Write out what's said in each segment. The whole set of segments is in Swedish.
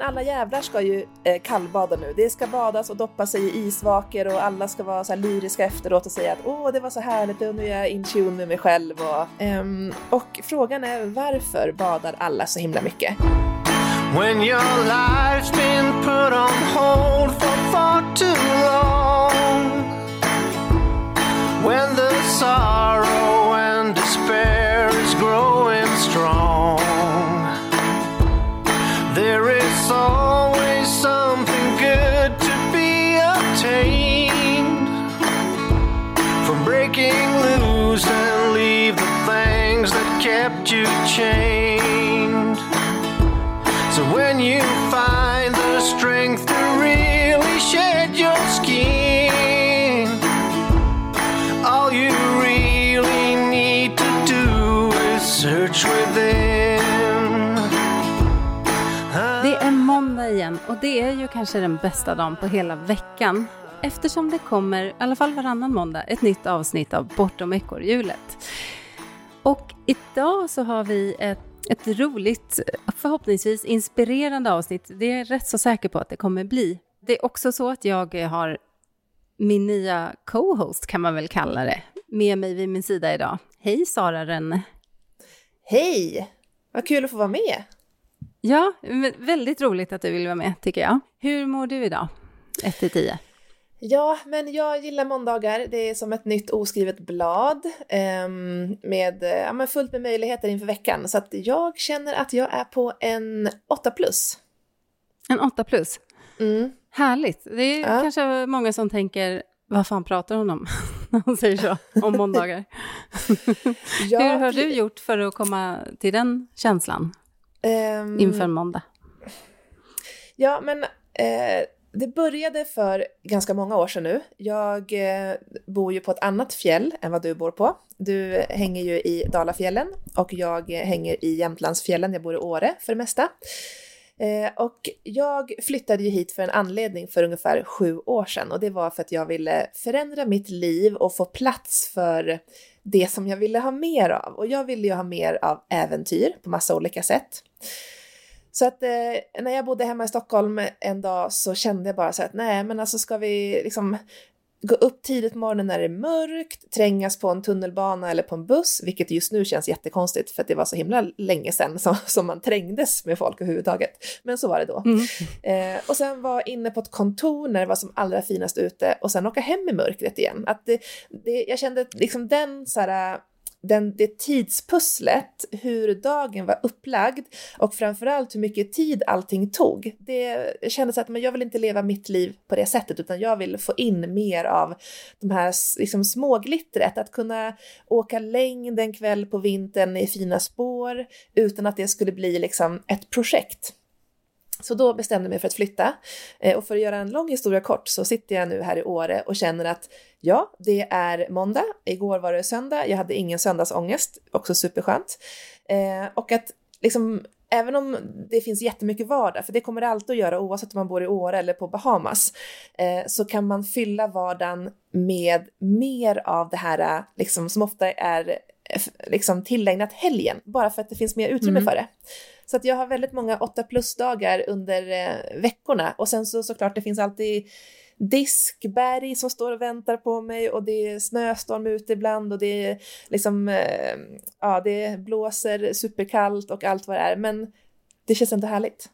Alla jävlar ska ju eh, kallbada nu. Det ska badas och doppa sig i isvakor och alla ska vara så här lyriska efteråt och säga att åh, det var så härligt och nu är jag in tune med mig själv. Och, ehm, och frågan är varför badar alla så himla mycket? When your life's been put on hold for far too long When the sorrow and despair There is always something good to be obtained From breaking loose and leave the things that kept you chained dagen och det är ju kanske den bästa dagen på hela veckan. Eftersom det kommer, i alla fall varannan måndag, ett nytt avsnitt av Bortom ekorrhjulet. Och idag så har vi ett, ett roligt, förhoppningsvis inspirerande avsnitt. Det är jag rätt så säker på att det kommer bli. Det är också så att jag har min nya co-host, kan man väl kalla det, med mig vid min sida idag. Hej Sara Renne! Hej! Vad kul att få vara med! Ja, väldigt roligt att du vill vara med tycker jag. Hur mår du idag? 1 till 10. Ja, men jag gillar måndagar. Det är som ett nytt oskrivet blad eh, med ja, men fullt med möjligheter inför veckan. Så att jag känner att jag är på en 8 plus. En 8 plus? Mm. Härligt. Det är ja. kanske många som tänker, vad fan pratar hon om? När hon säger så, om måndagar. ja, Hur har du gjort för att komma till den känslan? Um, inför måndag? Ja, men eh, det började för ganska många år sedan nu. Jag eh, bor ju på ett annat fjäll än vad du bor på. Du hänger ju i Dalafjällen och jag hänger i Jämtlandsfjällen. Jag bor i Åre för det mesta. Eh, och jag flyttade ju hit för en anledning för ungefär sju år sedan och det var för att jag ville förändra mitt liv och få plats för det som jag ville ha mer av. Och jag ville ju ha mer av äventyr på massa olika sätt. Så att eh, när jag bodde hemma i Stockholm en dag så kände jag bara så att nej, men alltså ska vi liksom gå upp tidigt på morgonen när det är mörkt, trängas på en tunnelbana eller på en buss, vilket just nu känns jättekonstigt för att det var så himla länge sedan som, som man trängdes med folk överhuvudtaget. Men så var det då. Mm. Eh, och sen var inne på ett kontor när det var som allra finast ute och sen åka hem i mörkret igen. Att det, det, jag kände liksom den så här den, det tidspusslet, hur dagen var upplagd och framförallt hur mycket tid allting tog. Det kändes att men jag vill inte leva mitt liv på det sättet utan jag vill få in mer av de här liksom, småglittret, att kunna åka längd en kväll på vintern i fina spår utan att det skulle bli liksom ett projekt. Så då bestämde jag mig för att flytta. Eh, och för att göra en lång historia kort så sitter jag nu här i Åre och känner att ja, det är måndag. Igår var det söndag. Jag hade ingen söndagsångest, också superskönt. Eh, och att liksom även om det finns jättemycket vardag, för det kommer det alltid att göra oavsett om man bor i Åre eller på Bahamas, eh, så kan man fylla vardagen med mer av det här liksom, som ofta är liksom tillägnat helgen, bara för att det finns mer utrymme mm. för det. Så att jag har väldigt många 8 plus-dagar under eh, veckorna och sen så såklart det finns alltid diskberg som står och väntar på mig och det är snöstorm ute ibland och det är liksom, eh, ja det blåser superkallt och allt vad det är men det känns ändå härligt.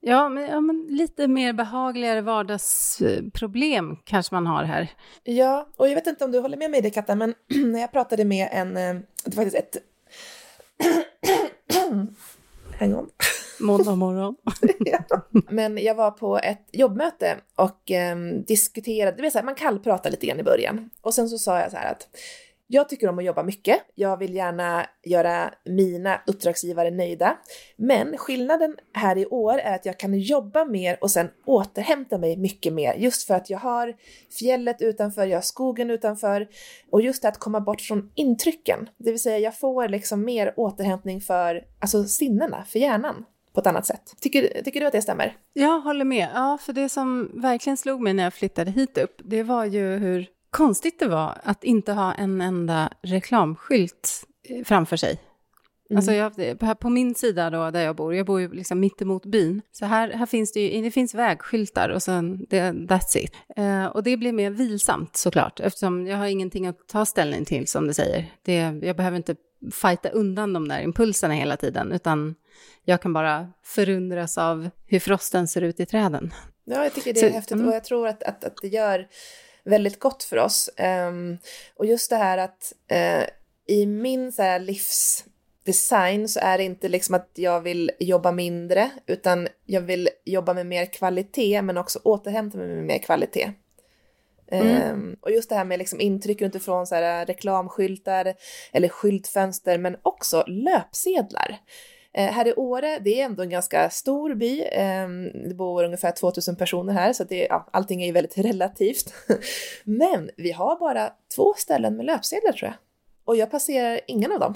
Ja men, ja, men lite mer behagligare vardagsproblem kanske man har här. Ja, och jag vet inte om du håller med mig det Katta, men när jag pratade med en, eh, det var faktiskt ett hang on. Måndag morgon. ja. Men jag var på ett jobbmöte och eh, diskuterade, det vill säga man kallpratar lite grann i början. Och sen så sa jag så här att jag tycker om att jobba mycket. Jag vill gärna göra mina uppdragsgivare nöjda. Men skillnaden här i år är att jag kan jobba mer och sen återhämta mig mycket mer. Just för att jag har fjället utanför, jag har skogen utanför och just att komma bort från intrycken. Det vill säga jag får liksom mer återhämtning för alltså sinnena, för hjärnan på ett annat sätt. Tycker, tycker du att det stämmer? Jag håller med. Ja, för det som verkligen slog mig när jag flyttade hit upp, det var ju hur konstigt det var att inte ha en enda reklamskylt eh, framför sig. Mm. Alltså jag, på min sida då, där jag bor, jag bor ju liksom mitt emot byn, så här, här finns det ju, det finns vägskyltar och sen, det, that's it. Eh, och det blir mer vilsamt såklart, eftersom jag har ingenting att ta ställning till som du säger. Det, jag behöver inte fighta undan de där impulserna hela tiden, utan jag kan bara förundras av hur frosten ser ut i träden. Ja, jag tycker det är så, häftigt mm. och jag tror att, att, att det gör väldigt gott för oss. Um, och just det här att uh, i min så här, livsdesign så är det inte liksom att jag vill jobba mindre, utan jag vill jobba med mer kvalitet, men också återhämta mig med mer kvalitet. Mm. Um, och just det här med liksom intryck utifrån så här, reklamskyltar eller skyltfönster, men också löpsedlar. Eh, här i Åre, det är ändå en ganska stor by. Eh, det bor ungefär 2000 personer här, så det, ja, allting är ju väldigt relativt. Men vi har bara två ställen med löpsedlar tror jag. Och jag passerar ingen av dem.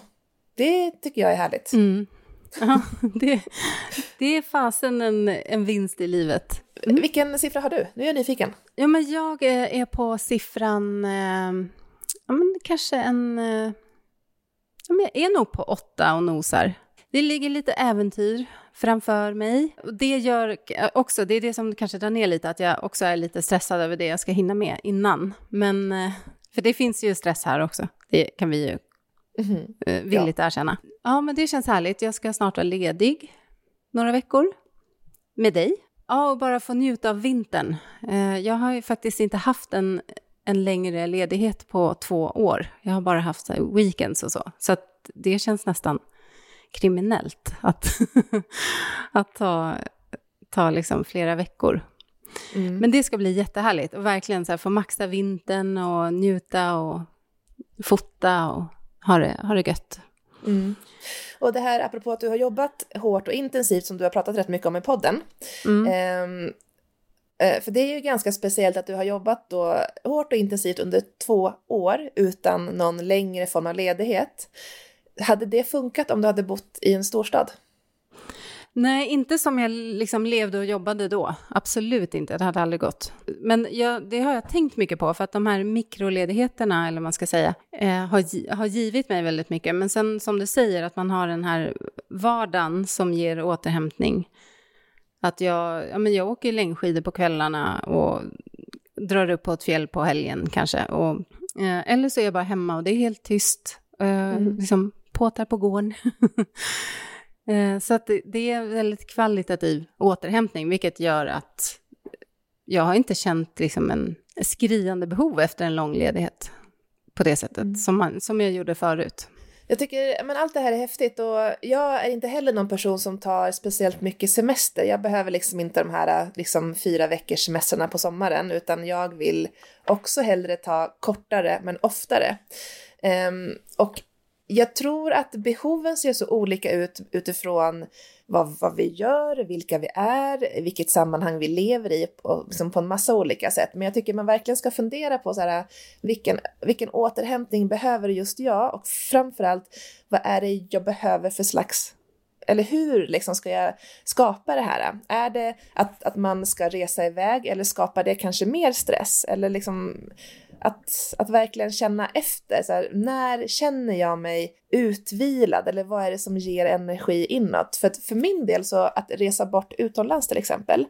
Det tycker jag är härligt. Mm. Ja, det, det är fasen en, en vinst i livet. Mm. Vilken siffra har du? Nu är jag nyfiken. Ja, men jag är på siffran, eh, ja men kanske en, eh, ja, men jag är nog på åtta och nosar. Det ligger lite äventyr framför mig. Det gör också, det är det som kanske drar ner lite, att jag också är lite stressad över det jag ska hinna med innan. Men, eh, för det finns ju stress här också, det kan vi ju mm villigt ja. erkänna. Ja, men det känns härligt. Jag ska snart vara ledig några veckor med dig. Ja, och bara få njuta av vintern. Eh, jag har ju faktiskt inte haft en, en längre ledighet på två år. Jag har bara haft weekends och så. Så det känns nästan kriminellt att, att ta, ta liksom flera veckor. Mm. Men det ska bli jättehärligt och verkligen så här få maxa vintern och njuta och fota och ha det, ha det gött. Mm. Och det här apropå att du har jobbat hårt och intensivt som du har pratat rätt mycket om i podden. Mm. Ehm, eh, för det är ju ganska speciellt att du har jobbat då hårt och intensivt under två år utan någon längre form av ledighet. Hade det funkat om du hade bott i en storstad? Nej, inte som jag liksom levde och jobbade då. Absolut inte, det hade aldrig gått. Men jag, det har jag tänkt mycket på, för att de här mikroledigheterna, eller vad man ska säga, eh, har, har givit mig väldigt mycket. Men sen som du säger, att man har den här vardagen som ger återhämtning. Att jag, ja, men jag åker längdskidor på kvällarna och drar upp på ett fjäll på helgen kanske. Och, eh, eller så är jag bara hemma och det är helt tyst. Eh, mm. liksom påtar på gården. Eh, så att det är väldigt kvalitativ återhämtning, vilket gör att jag har inte känt liksom en skriande behov efter en lång ledighet på det sättet mm. som, man, som jag gjorde förut. Jag tycker men allt det här är häftigt och jag är inte heller någon person som tar speciellt mycket semester. Jag behöver liksom inte de här liksom, fyra veckors semestrarna på sommaren utan jag vill också hellre ta kortare men oftare. Um, och jag tror att behoven ser så olika ut utifrån vad, vad vi gör, vilka vi är, vilket sammanhang vi lever i och liksom på en massa olika sätt. Men jag tycker man verkligen ska fundera på så här, vilken, vilken återhämtning behöver just jag och framförallt vad är det jag behöver för slags eller hur liksom ska jag skapa det här? Är det att, att man ska resa iväg eller skapar det kanske mer stress? Eller liksom att, att verkligen känna efter. Så här, när känner jag mig utvilad eller vad är det som ger energi inåt? För att för min del så att resa bort utomlands till exempel,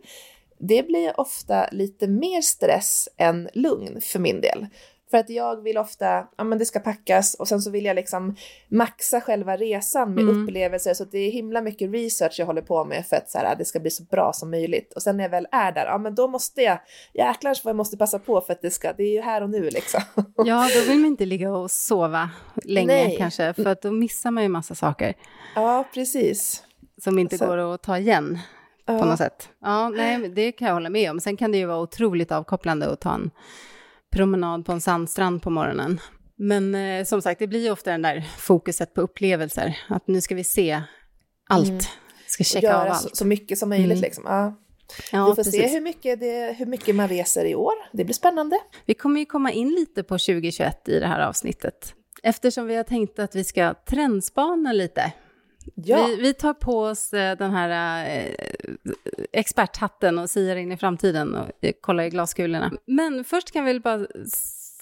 det blir ofta lite mer stress än lugn för min del. För att jag vill ofta, ja men det ska packas och sen så vill jag liksom maxa själva resan med mm. upplevelser så det är himla mycket research jag håller på med för att så här, det ska bli så bra som möjligt. Och sen när jag väl är där, ja men då måste jag, jäklar vad jag måste passa på för att det ska, det är ju här och nu liksom. Ja, då vill man inte ligga och sova länge Nej. kanske, för att då missar man ju massa saker. Ja, precis. Som inte så. går att ta igen på något sätt. Ja, nej, det kan jag hålla med om. Sen kan det ju vara otroligt avkopplande att ta en promenad på en sandstrand på morgonen. Men eh, som sagt, det blir ju ofta den där fokuset på upplevelser, att nu ska vi se allt, mm. ska checka av allt. Så, så mycket som möjligt mm. liksom. Ja. Ja, vi får precis. se hur mycket, det, hur mycket man reser i år. Det blir spännande. Vi kommer ju komma in lite på 2021 i det här avsnittet. Eftersom vi har tänkt att vi ska trendspana lite Ja. Vi, vi, tar på oss eh, den här eh, experthatten och siar in i framtiden och kollar i glaskulorna. Men först kan vi bara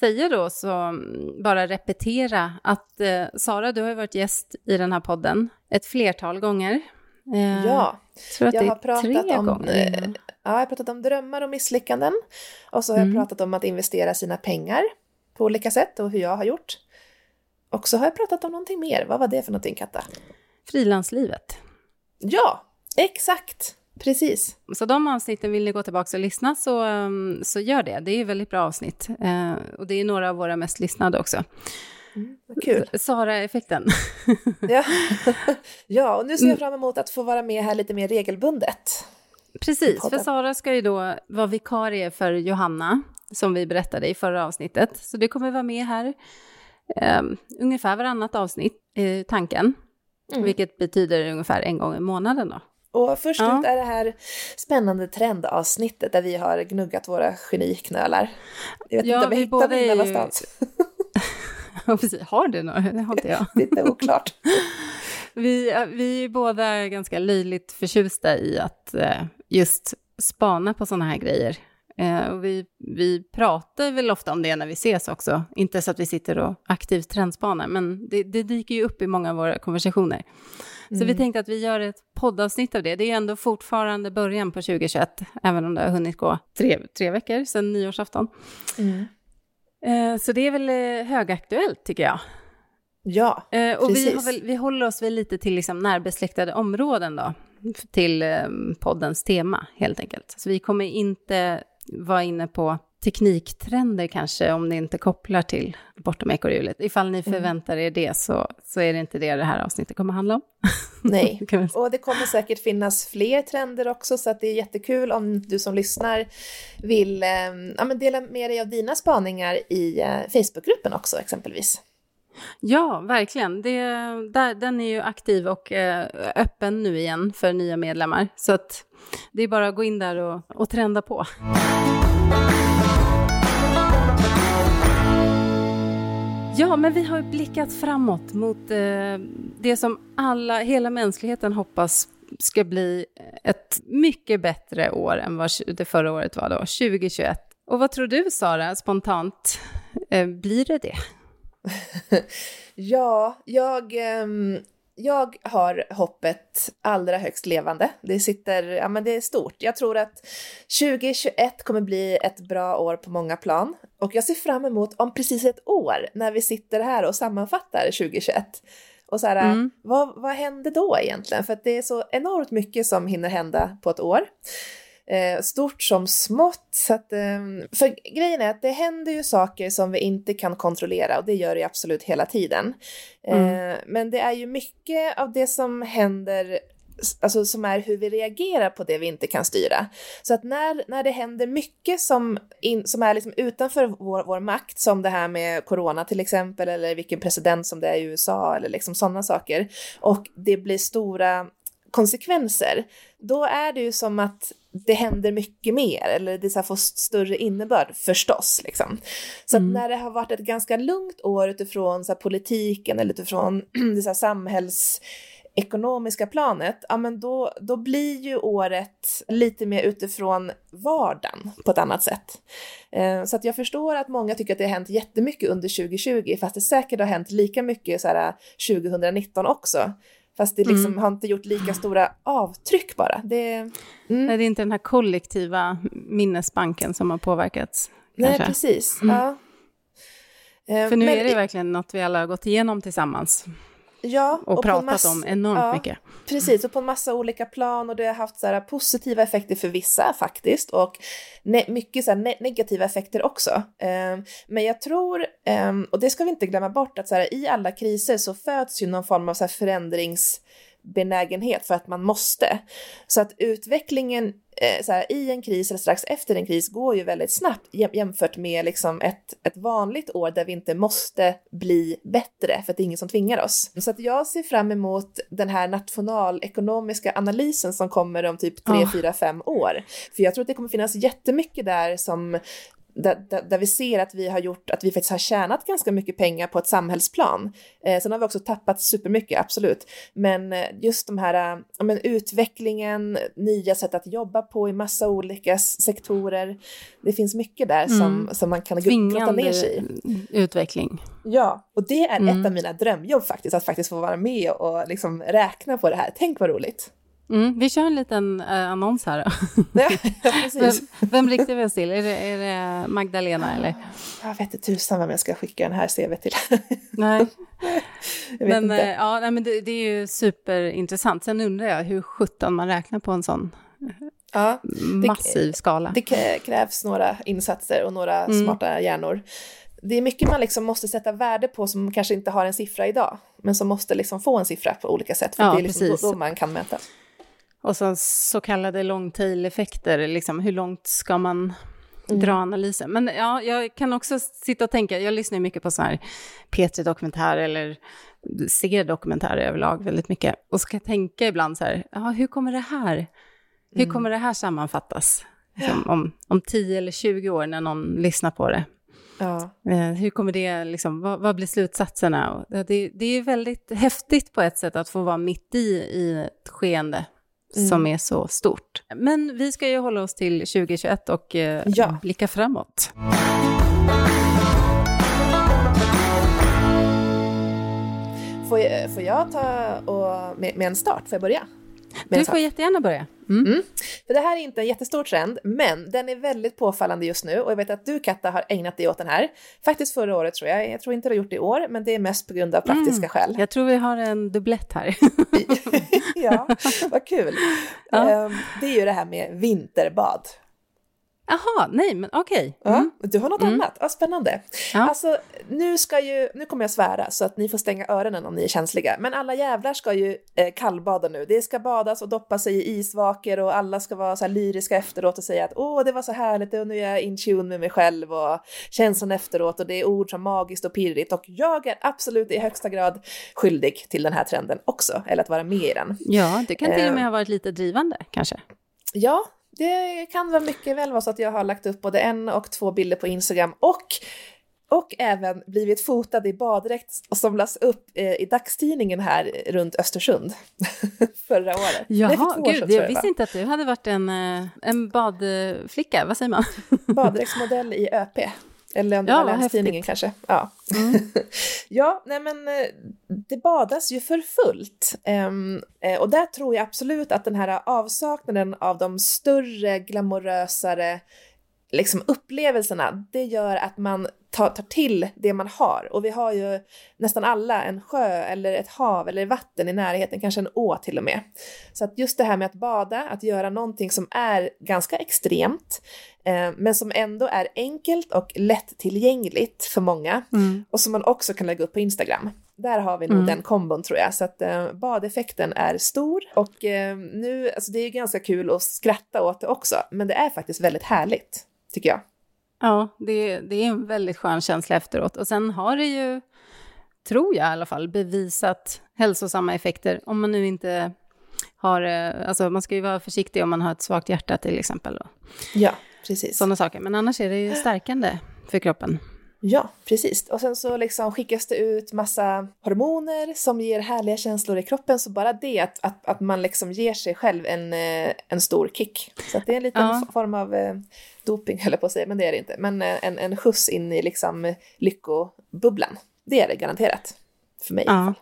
säga då, så mm, bara repetera att eh, Sara, du har ju varit gäst i den här podden ett flertal gånger. Eh, ja, jag, jag har pratat om, gånger. Eh, ja, jag har pratat om drömmar och misslyckanden. Och så har mm. jag pratat om att investera sina pengar på olika sätt och hur jag har gjort. Och så har jag pratat om någonting mer. Vad var det för någonting, Katta? Frilanslivet. Ja, exakt. Precis. Så de avsnitten, vill ni gå tillbaka och lyssna så, um, så gör det. Det är väldigt bra avsnitt. Uh, och det är några av våra mest lyssnade också. Mm, kul. Sara-effekten. ja. ja, och nu ser jag fram emot att få vara med här lite mer regelbundet. Precis, för Sara ska ju då vara vikarie för Johanna, som vi berättade i förra avsnittet. Så det kommer vara med här um, ungefär varannat avsnitt, eh, tanken. Mm. Vilket betyder ungefär en gång i månaden då. Och först ja. ut är det här spännande trendavsnittet där vi har gnuggat våra geniknölar. Jag vet ja, inte om jag hittar mina ju... någonstans. Har du några? Det har inte jag. det är oklart. vi, vi är båda ganska löjligt förtjusta i att eh, just spana på sådana här grejer. Eh, och vi, vi pratar väl ofta om det när vi ses också. Inte så att vi sitter och aktivt trendspanar, men det, det dyker ju upp i många av våra konversationer. Så vi mm. tänkte att vi gör ett poddavsnitt av det. Det är ändå fortfarande början på 2021, även om det har hunnit gå tre, tre veckor sedan nyårsafton. Mm. Eh, så det är väl eh, högaktuellt tycker jag. Ja, eh, Och precis. vi, väl, vi håller oss väl lite till liksom närbesläktade områden då, till poddens tema helt enkelt. Så vi kommer inte vara inne på tekniktrender kanske, om ni inte kopplar till bortom ekorrhjulet. Ifall ni mm. förväntar er det så, så är det inte det det här avsnittet kommer handla om. Nej, och det kommer säkert finnas fler trender också, så att det är jättekul om du som lyssnar vill eh, ja, dela med dig av dina spaningar i eh, Facebookgruppen också exempelvis. Ja, verkligen. Det, där, den är ju aktiv och eh, öppen nu igen för nya medlemmar. Så att det är bara att gå in där och, och trenda på. Ja, men vi har blickat framåt mot eh, det som alla, hela mänskligheten hoppas ska bli ett mycket bättre år än vad det förra året var då, 2021. Och vad tror du, Sara, spontant? Eh, blir det det? ja, jag, eh, jag har hoppet allra högst levande. Det sitter, ja men det är stort. Jag tror att 2021 kommer bli ett bra år på många plan och jag ser fram emot om precis ett år när vi sitter här och sammanfattar 2021. Och så här, mm. vad, vad hände då egentligen? För att det är så enormt mycket som hinner hända på ett år eh, stort som smått. Så att, eh, för grejen är att det händer ju saker som vi inte kan kontrollera och det gör det absolut hela tiden. Mm. Eh, men det är ju mycket av det som händer alltså som är hur vi reagerar på det vi inte kan styra. Så att när, när det händer mycket som, in, som är liksom utanför vår, vår makt, som det här med corona till exempel, eller vilken president som det är i USA, eller liksom sådana saker, och det blir stora konsekvenser, då är det ju som att det händer mycket mer, eller det så får större innebörd förstås. Liksom. Så mm. när det har varit ett ganska lugnt år utifrån så politiken eller utifrån det så här, samhällsekonomiska planet, ja men då, då blir ju året lite mer utifrån vardagen på ett annat sätt. Eh, så att jag förstår att många tycker att det har hänt jättemycket under 2020, fast det säkert har hänt lika mycket så här 2019 också. Fast det liksom mm. har inte gjort lika stora avtryck bara. Det, mm. Nej, det är inte den här kollektiva minnesbanken som har påverkats. Nej, precis. Mm. Ja. För nu Men, är det verkligen något vi alla har gått igenom tillsammans. Ja, och, och pratat om enormt ja, mycket. Precis, och på en massa olika plan och det har haft så här positiva effekter för vissa faktiskt och ne mycket så här ne negativa effekter också. Um, men jag tror, um, och det ska vi inte glömma bort, att så här, i alla kriser så föds ju någon form av så här förändrings benägenhet för att man måste. Så att utvecklingen eh, så här, i en kris eller strax efter en kris går ju väldigt snabbt jämfört med liksom ett, ett vanligt år där vi inte måste bli bättre för att det är ingen som tvingar oss. Så att jag ser fram emot den här nationalekonomiska analysen som kommer om typ 3, 4, 5 år. För jag tror att det kommer finnas jättemycket där som där, där, vi ser att vi har gjort, att vi faktiskt har tjänat ganska mycket pengar på ett samhällsplan. Eh, sen har vi också tappat supermycket, absolut. Men eh, just de här, eh, men utvecklingen, nya sätt att jobba på i massa olika sektorer. Det finns mycket där som, mm. som man kan grotta ner sig i. utveckling. Ja, och det är mm. ett av mina drömjobb faktiskt, att faktiskt få vara med och liksom räkna på det här. Tänk vad roligt. Mm, vi kör en liten eh, annons här. Ja. Vem, vem riktar vi oss till? Är det, är det Magdalena eller? Jag vet inte tusan vem jag ska skicka den här CV till. nej. men, eh, ja, nej, men det, det, är ju superintressant. Sen undrar jag hur sjutton man räknar på en sån ja, massiv det, skala. Det krävs några insatser och några mm. smarta hjärnor det är mycket man liksom måste sätta värde på som kanske inte har en siffra idag, men som måste liksom få en siffra på olika sätt, för ja, det är liksom då, man kan mäta. Och så, så kallade long tail-effekter, liksom, hur långt ska man mm. dra analysen? Men ja, jag kan också sitta och tänka, jag lyssnar mycket på sådana här P3-dokumentärer eller ser dokumentärer överlag väldigt mycket, och ska tänka ibland så här, ja, hur kommer det här, hur mm. kommer det här sammanfattas? Liksom, om, om 10 eller 20 år när någon lyssnar på det. Ja. Eh, hur kommer det, liksom, vad, vad blir slutsatserna? Det, det är väldigt häftigt på ett sätt att få vara mitt i, i ett skeende mm. som är så stort. Men vi ska ju hålla oss till 2021 och eh, ja. blicka framåt. Får jag, får jag ta och, med, med en start? Får jag börja? Du får jättegärna börja. Mm. Mm. För det här är inte en jättestor trend, men den är väldigt påfallande just nu och jag vet att du Katta har ägnat dig åt den här. Faktiskt förra året tror jag, jag tror inte du har gjort det i år, men det är mest på grund av praktiska mm. skäl. Jag tror vi har en dubblett här. ja, vad kul. Ja. Um, det är ju det här med vinterbad. Jaha, nej men okej. Okay. Mm. Ja, du har något mm. annat, ja, spännande. Ja. Alltså, nu ska ju, nu kommer jag svära så att ni får stänga öronen om ni är känsliga, men alla jävlar ska ju eh, kallbada nu. Det ska badas och doppa sig i isvakor och alla ska vara så här lyriska efteråt och säga att åh, det var så härligt och nu är jag in tune med mig själv och känslan efteråt och det är ord som magiskt och pirrigt och jag är absolut i högsta grad skyldig till den här trenden också, eller att vara med i den. Ja, det kan till och med eh. ha varit lite drivande kanske. Ja, det kan vara mycket väl vara så att jag har lagt upp både en och två bilder på Instagram och och även blivit fotad i baddräkt som lades upp eh, i dagstidningen här runt Östersund förra året. Jaha, gud, jag, jag visste inte att du hade varit en, eh, en badflicka, vad säger man? Baddräktsmodell i ÖP. Eller om det ja, var Länstidningen kanske. Ja. Mm. ja, nej men eh, det badas ju för fullt. Um, och där tror jag absolut att den här avsaknaden av de större, glamorösare liksom upplevelserna, det gör att man tar, tar till det man har. Och vi har ju nästan alla en sjö eller ett hav eller vatten i närheten, kanske en å till och med. Så att just det här med att bada, att göra någonting som är ganska extremt, eh, men som ändå är enkelt och lättillgängligt för många mm. och som man också kan lägga upp på Instagram. Där har vi nog mm. den kombon tror jag, så att eh, badeffekten är stor och eh, nu, alltså det är ju ganska kul att skratta åt det också, men det är faktiskt väldigt härligt, tycker jag. Ja, det, det är en väldigt skön känsla efteråt. Och sen har det ju, tror jag i alla fall, bevisat hälsosamma effekter. Om man nu inte har, eh, alltså man ska ju vara försiktig om man har ett svagt hjärta till exempel. Ja, precis. Sådana saker. Men annars är det ju stärkande för kroppen. Ja, precis. Och sen så liksom skickas det ut massa hormoner som ger härliga känslor i kroppen. Så bara det att, att, att man liksom ger sig själv en, eh, en stor kick. Så det är en liten ja. form av eh, doping, höll jag på att säga, men det är det inte. Men eh, en, en skjuts in i liksom lyckobubblan. Det är det garanterat. För mig ja.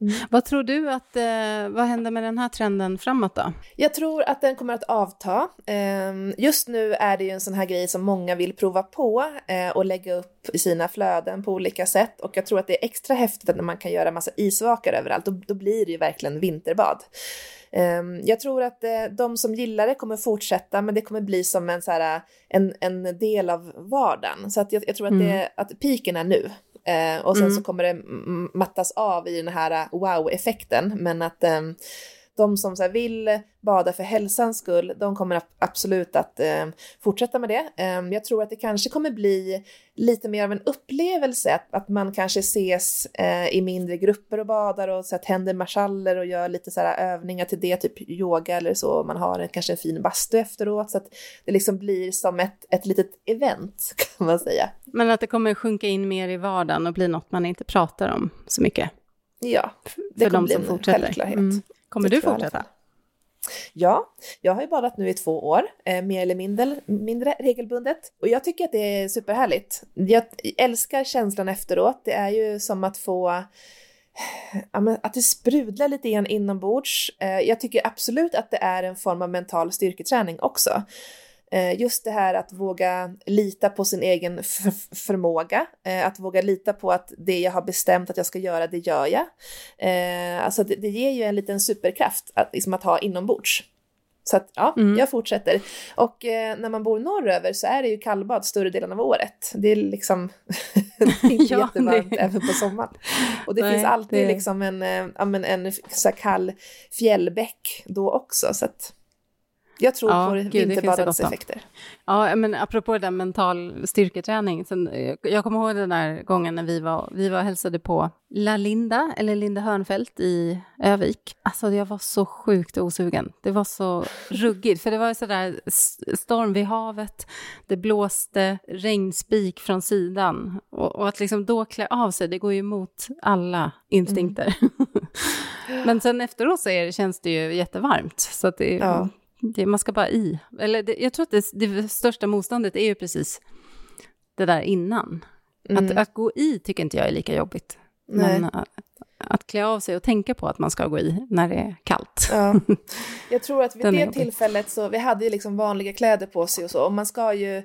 Mm. Vad tror du att, eh, vad händer med den här trenden framåt då? Jag tror att den kommer att avta. Eh, just nu är det ju en sån här grej som många vill prova på eh, och lägga upp i sina flöden på olika sätt och jag tror att det är extra häftigt när man kan göra massa isvakar överallt, då, då blir det ju verkligen vinterbad. Ehm, jag tror att eh, de som gillar det kommer fortsätta, men det kommer bli som en, så här, en, en del av vardagen. Så att jag, jag tror att, det, mm. att piken är nu. Eh, och sen mm. så kommer det mattas av i den här wow-effekten, men att eh, de som så vill bada för hälsans skull, de kommer absolut att eh, fortsätta med det. Eh, jag tror att det kanske kommer bli lite mer av en upplevelse, att, att man kanske ses eh, i mindre grupper och badar och så att händer marschaller och gör lite så här övningar till det, typ yoga eller så. Man har en, kanske en fin bastu efteråt så att det liksom blir som ett, ett litet event kan man säga. Men att det kommer sjunka in mer i vardagen och bli något man inte pratar om så mycket? Ja, det för kommer de bli som en fortsätter. självklarhet. Mm. Kommer det du fortsätta? Ja, jag har ju badat nu i två år, eh, mer eller mindre, mindre regelbundet. Och jag tycker att det är superhärligt. Jag älskar känslan efteråt. Det är ju som att få ja, att det sprudlar lite grann inombords. Eh, jag tycker absolut att det är en form av mental styrketräning också. Eh, just det här att våga lita på sin egen förmåga, eh, att våga lita på att det jag har bestämt att jag ska göra, det gör jag. Eh, alltså det, det ger ju en liten superkraft att, liksom att ha inombords. Så att ja, mm. jag fortsätter. Och eh, när man bor norröver så är det ju kallbad större delen av året. Det är liksom inte ja, jättevarmt det... även på sommaren. Och det Nej, finns alltid det... liksom en, ja, men en så kall fjällbäck då också. Så att, jag tror ja, på vinterbadets effekter. Ja, men apropå den mental styrketräning, sen, eh, jag kommer ihåg den där gången när vi var, vi var hälsade på La Linda, eller Linda Hörnfeldt i Övik. Alltså jag var så sjukt osugen. Det var så ruggigt, för det var sådär storm vid havet, det blåste regnspik från sidan. Och, och, att liksom då klä av sig, det går ju emot alla instinkter. Mm. Men sen efteråt så är det, känns det ju jättevarmt. Så det, ja. Det, man ska bara i. Eller det, jag tror att det, det, största motståndet är ju precis det där innan. Mm. Att, att gå i tycker inte jag är lika jobbigt. Nej. Men att, att klä av sig och tänka på att man ska gå i när det är kallt. Ja. Jag tror att vid det tillfället så, vi hade ju liksom vanliga kläder på sig och så, och man ska ju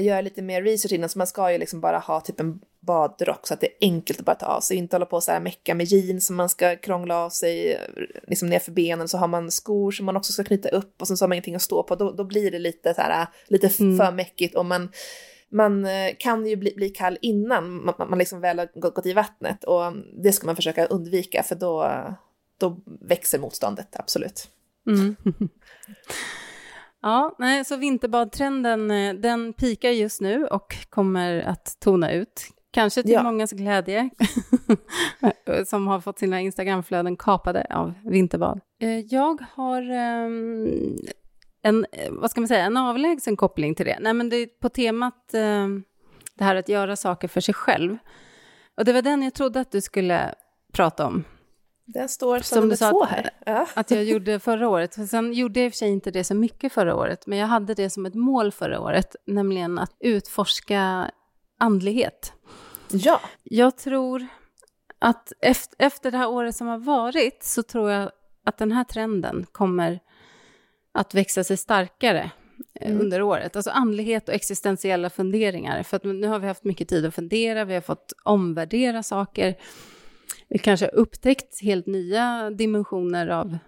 göra lite mer research innan, så man ska ju liksom bara ha typ en badrock så att det är enkelt att bara ta av sig, inte hålla på så här mecka med jeans som man ska krångla av sig liksom ner för benen, så har man skor som man också ska knyta upp och sen så har man ingenting att stå på, då, då blir det lite så här, lite mm. för mäckigt och man man eh, kan ju bli, bli kall innan man, man liksom väl har gått, gått i vattnet och det ska man försöka undvika för då, då växer motståndet, absolut. Mm. Ja, nej, så vinterbadtrenden eh, den pikar just nu och kommer att tona ut. Kanske till ja. mångas glädje, som har fått sina Instagramflöden kapade av vinterbad. Eh, jag har um, en, vad ska man säga, en avlägsen koppling till det. Nej, men det är på temat um, det här att göra saker för sig själv. Och det var den jag trodde att du skulle prata om. Den står som, som nummer två att, här. Ja. Att jag gjorde förra året. Sen gjorde jag i och för sig inte det så mycket förra året, men jag hade det som ett mål förra året, nämligen att utforska andlighet. Ja. Jag tror att efter, efter det här året som har varit så tror jag att den här trenden kommer att växa sig starkare eh, mm. under året. Alltså andlighet och existentiella funderingar. För nu har vi haft mycket tid att fundera, vi har fått omvärdera saker. Vi kanske har upptäckt helt nya dimensioner av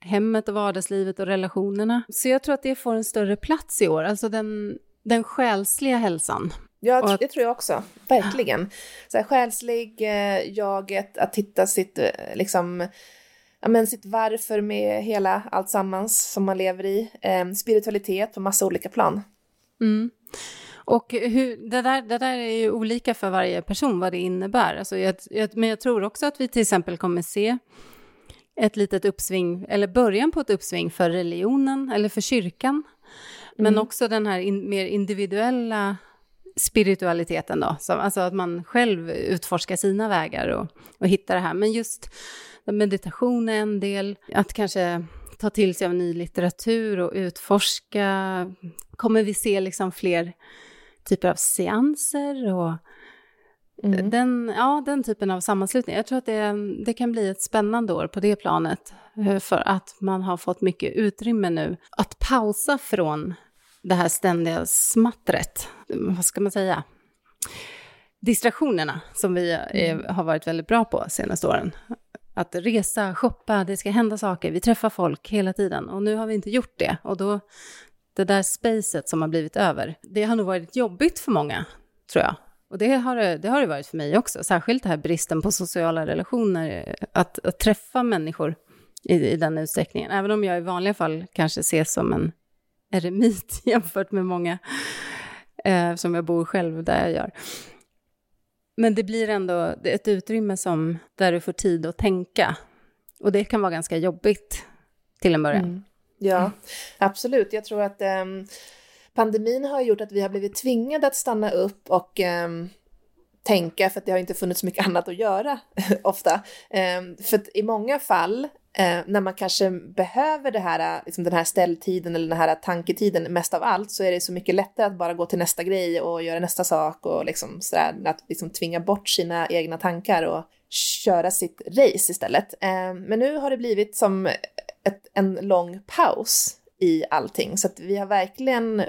hemmet och vardagslivet och relationerna. Så jag tror att det får en större plats i år, alltså den, den själsliga hälsan. Ja, att, det tror jag också. Verkligen. Så här, själslig, eh, jaget, att hitta sitt, eh, liksom, ja, men sitt varför med hela allt sammans som man lever i. Eh, spiritualitet på massa olika plan. Mm. Och hur, det, där, det där är ju olika för varje person vad det innebär. Alltså jag, jag, men jag tror också att vi till exempel kommer se ett litet uppsving, eller början på ett uppsving för religionen eller för kyrkan. Men mm. också den här in, mer individuella spiritualiteten då, så, alltså att man själv utforskar sina vägar och, och hittar det här. Men just meditation är en del, att kanske ta till sig av ny litteratur och utforska. Kommer vi se liksom fler typer av seanser och mm. den, ja, den typen av sammanslutning. Jag tror att det, det kan bli ett spännande år på det planet eh, för att man har fått mycket utrymme nu att pausa från det här ständiga smattret. Vad ska man säga? Distraktionerna som vi är, mm. har varit väldigt bra på senaste åren. Att resa, shoppa, det ska hända saker, vi träffar folk hela tiden och nu har vi inte gjort det. Och då det där spacet som har blivit över, det har nog varit jobbigt för många, tror jag. Och det har det, det har det varit för mig också, särskilt det här bristen på sociala relationer, att, att träffa människor i, i den utsträckningen. Även om jag i vanliga fall kanske ses som en eremit jämfört med många eh, som jag bor själv där jag gör. Men det blir ändå ett utrymme som, där du får tid att tänka. Och det kan vara ganska jobbigt till en början. Mm. Ja, mm. absolut. Jag tror att um, pandemin har gjort att vi har blivit tvingade att stanna upp och um, tänka för att det har inte funnits mycket annat att göra ofta. Um, för att i många fall eh, när man kanske behöver det här, liksom den här ställtiden eller den här tanketiden mest av allt så är det så mycket lättare att bara gå till nästa grej och göra nästa sak och liksom sådär, att liksom tvinga bort sina egna tankar och köra sitt race istället. Eh, men nu har det blivit som ett, en lång paus i allting så att vi har verkligen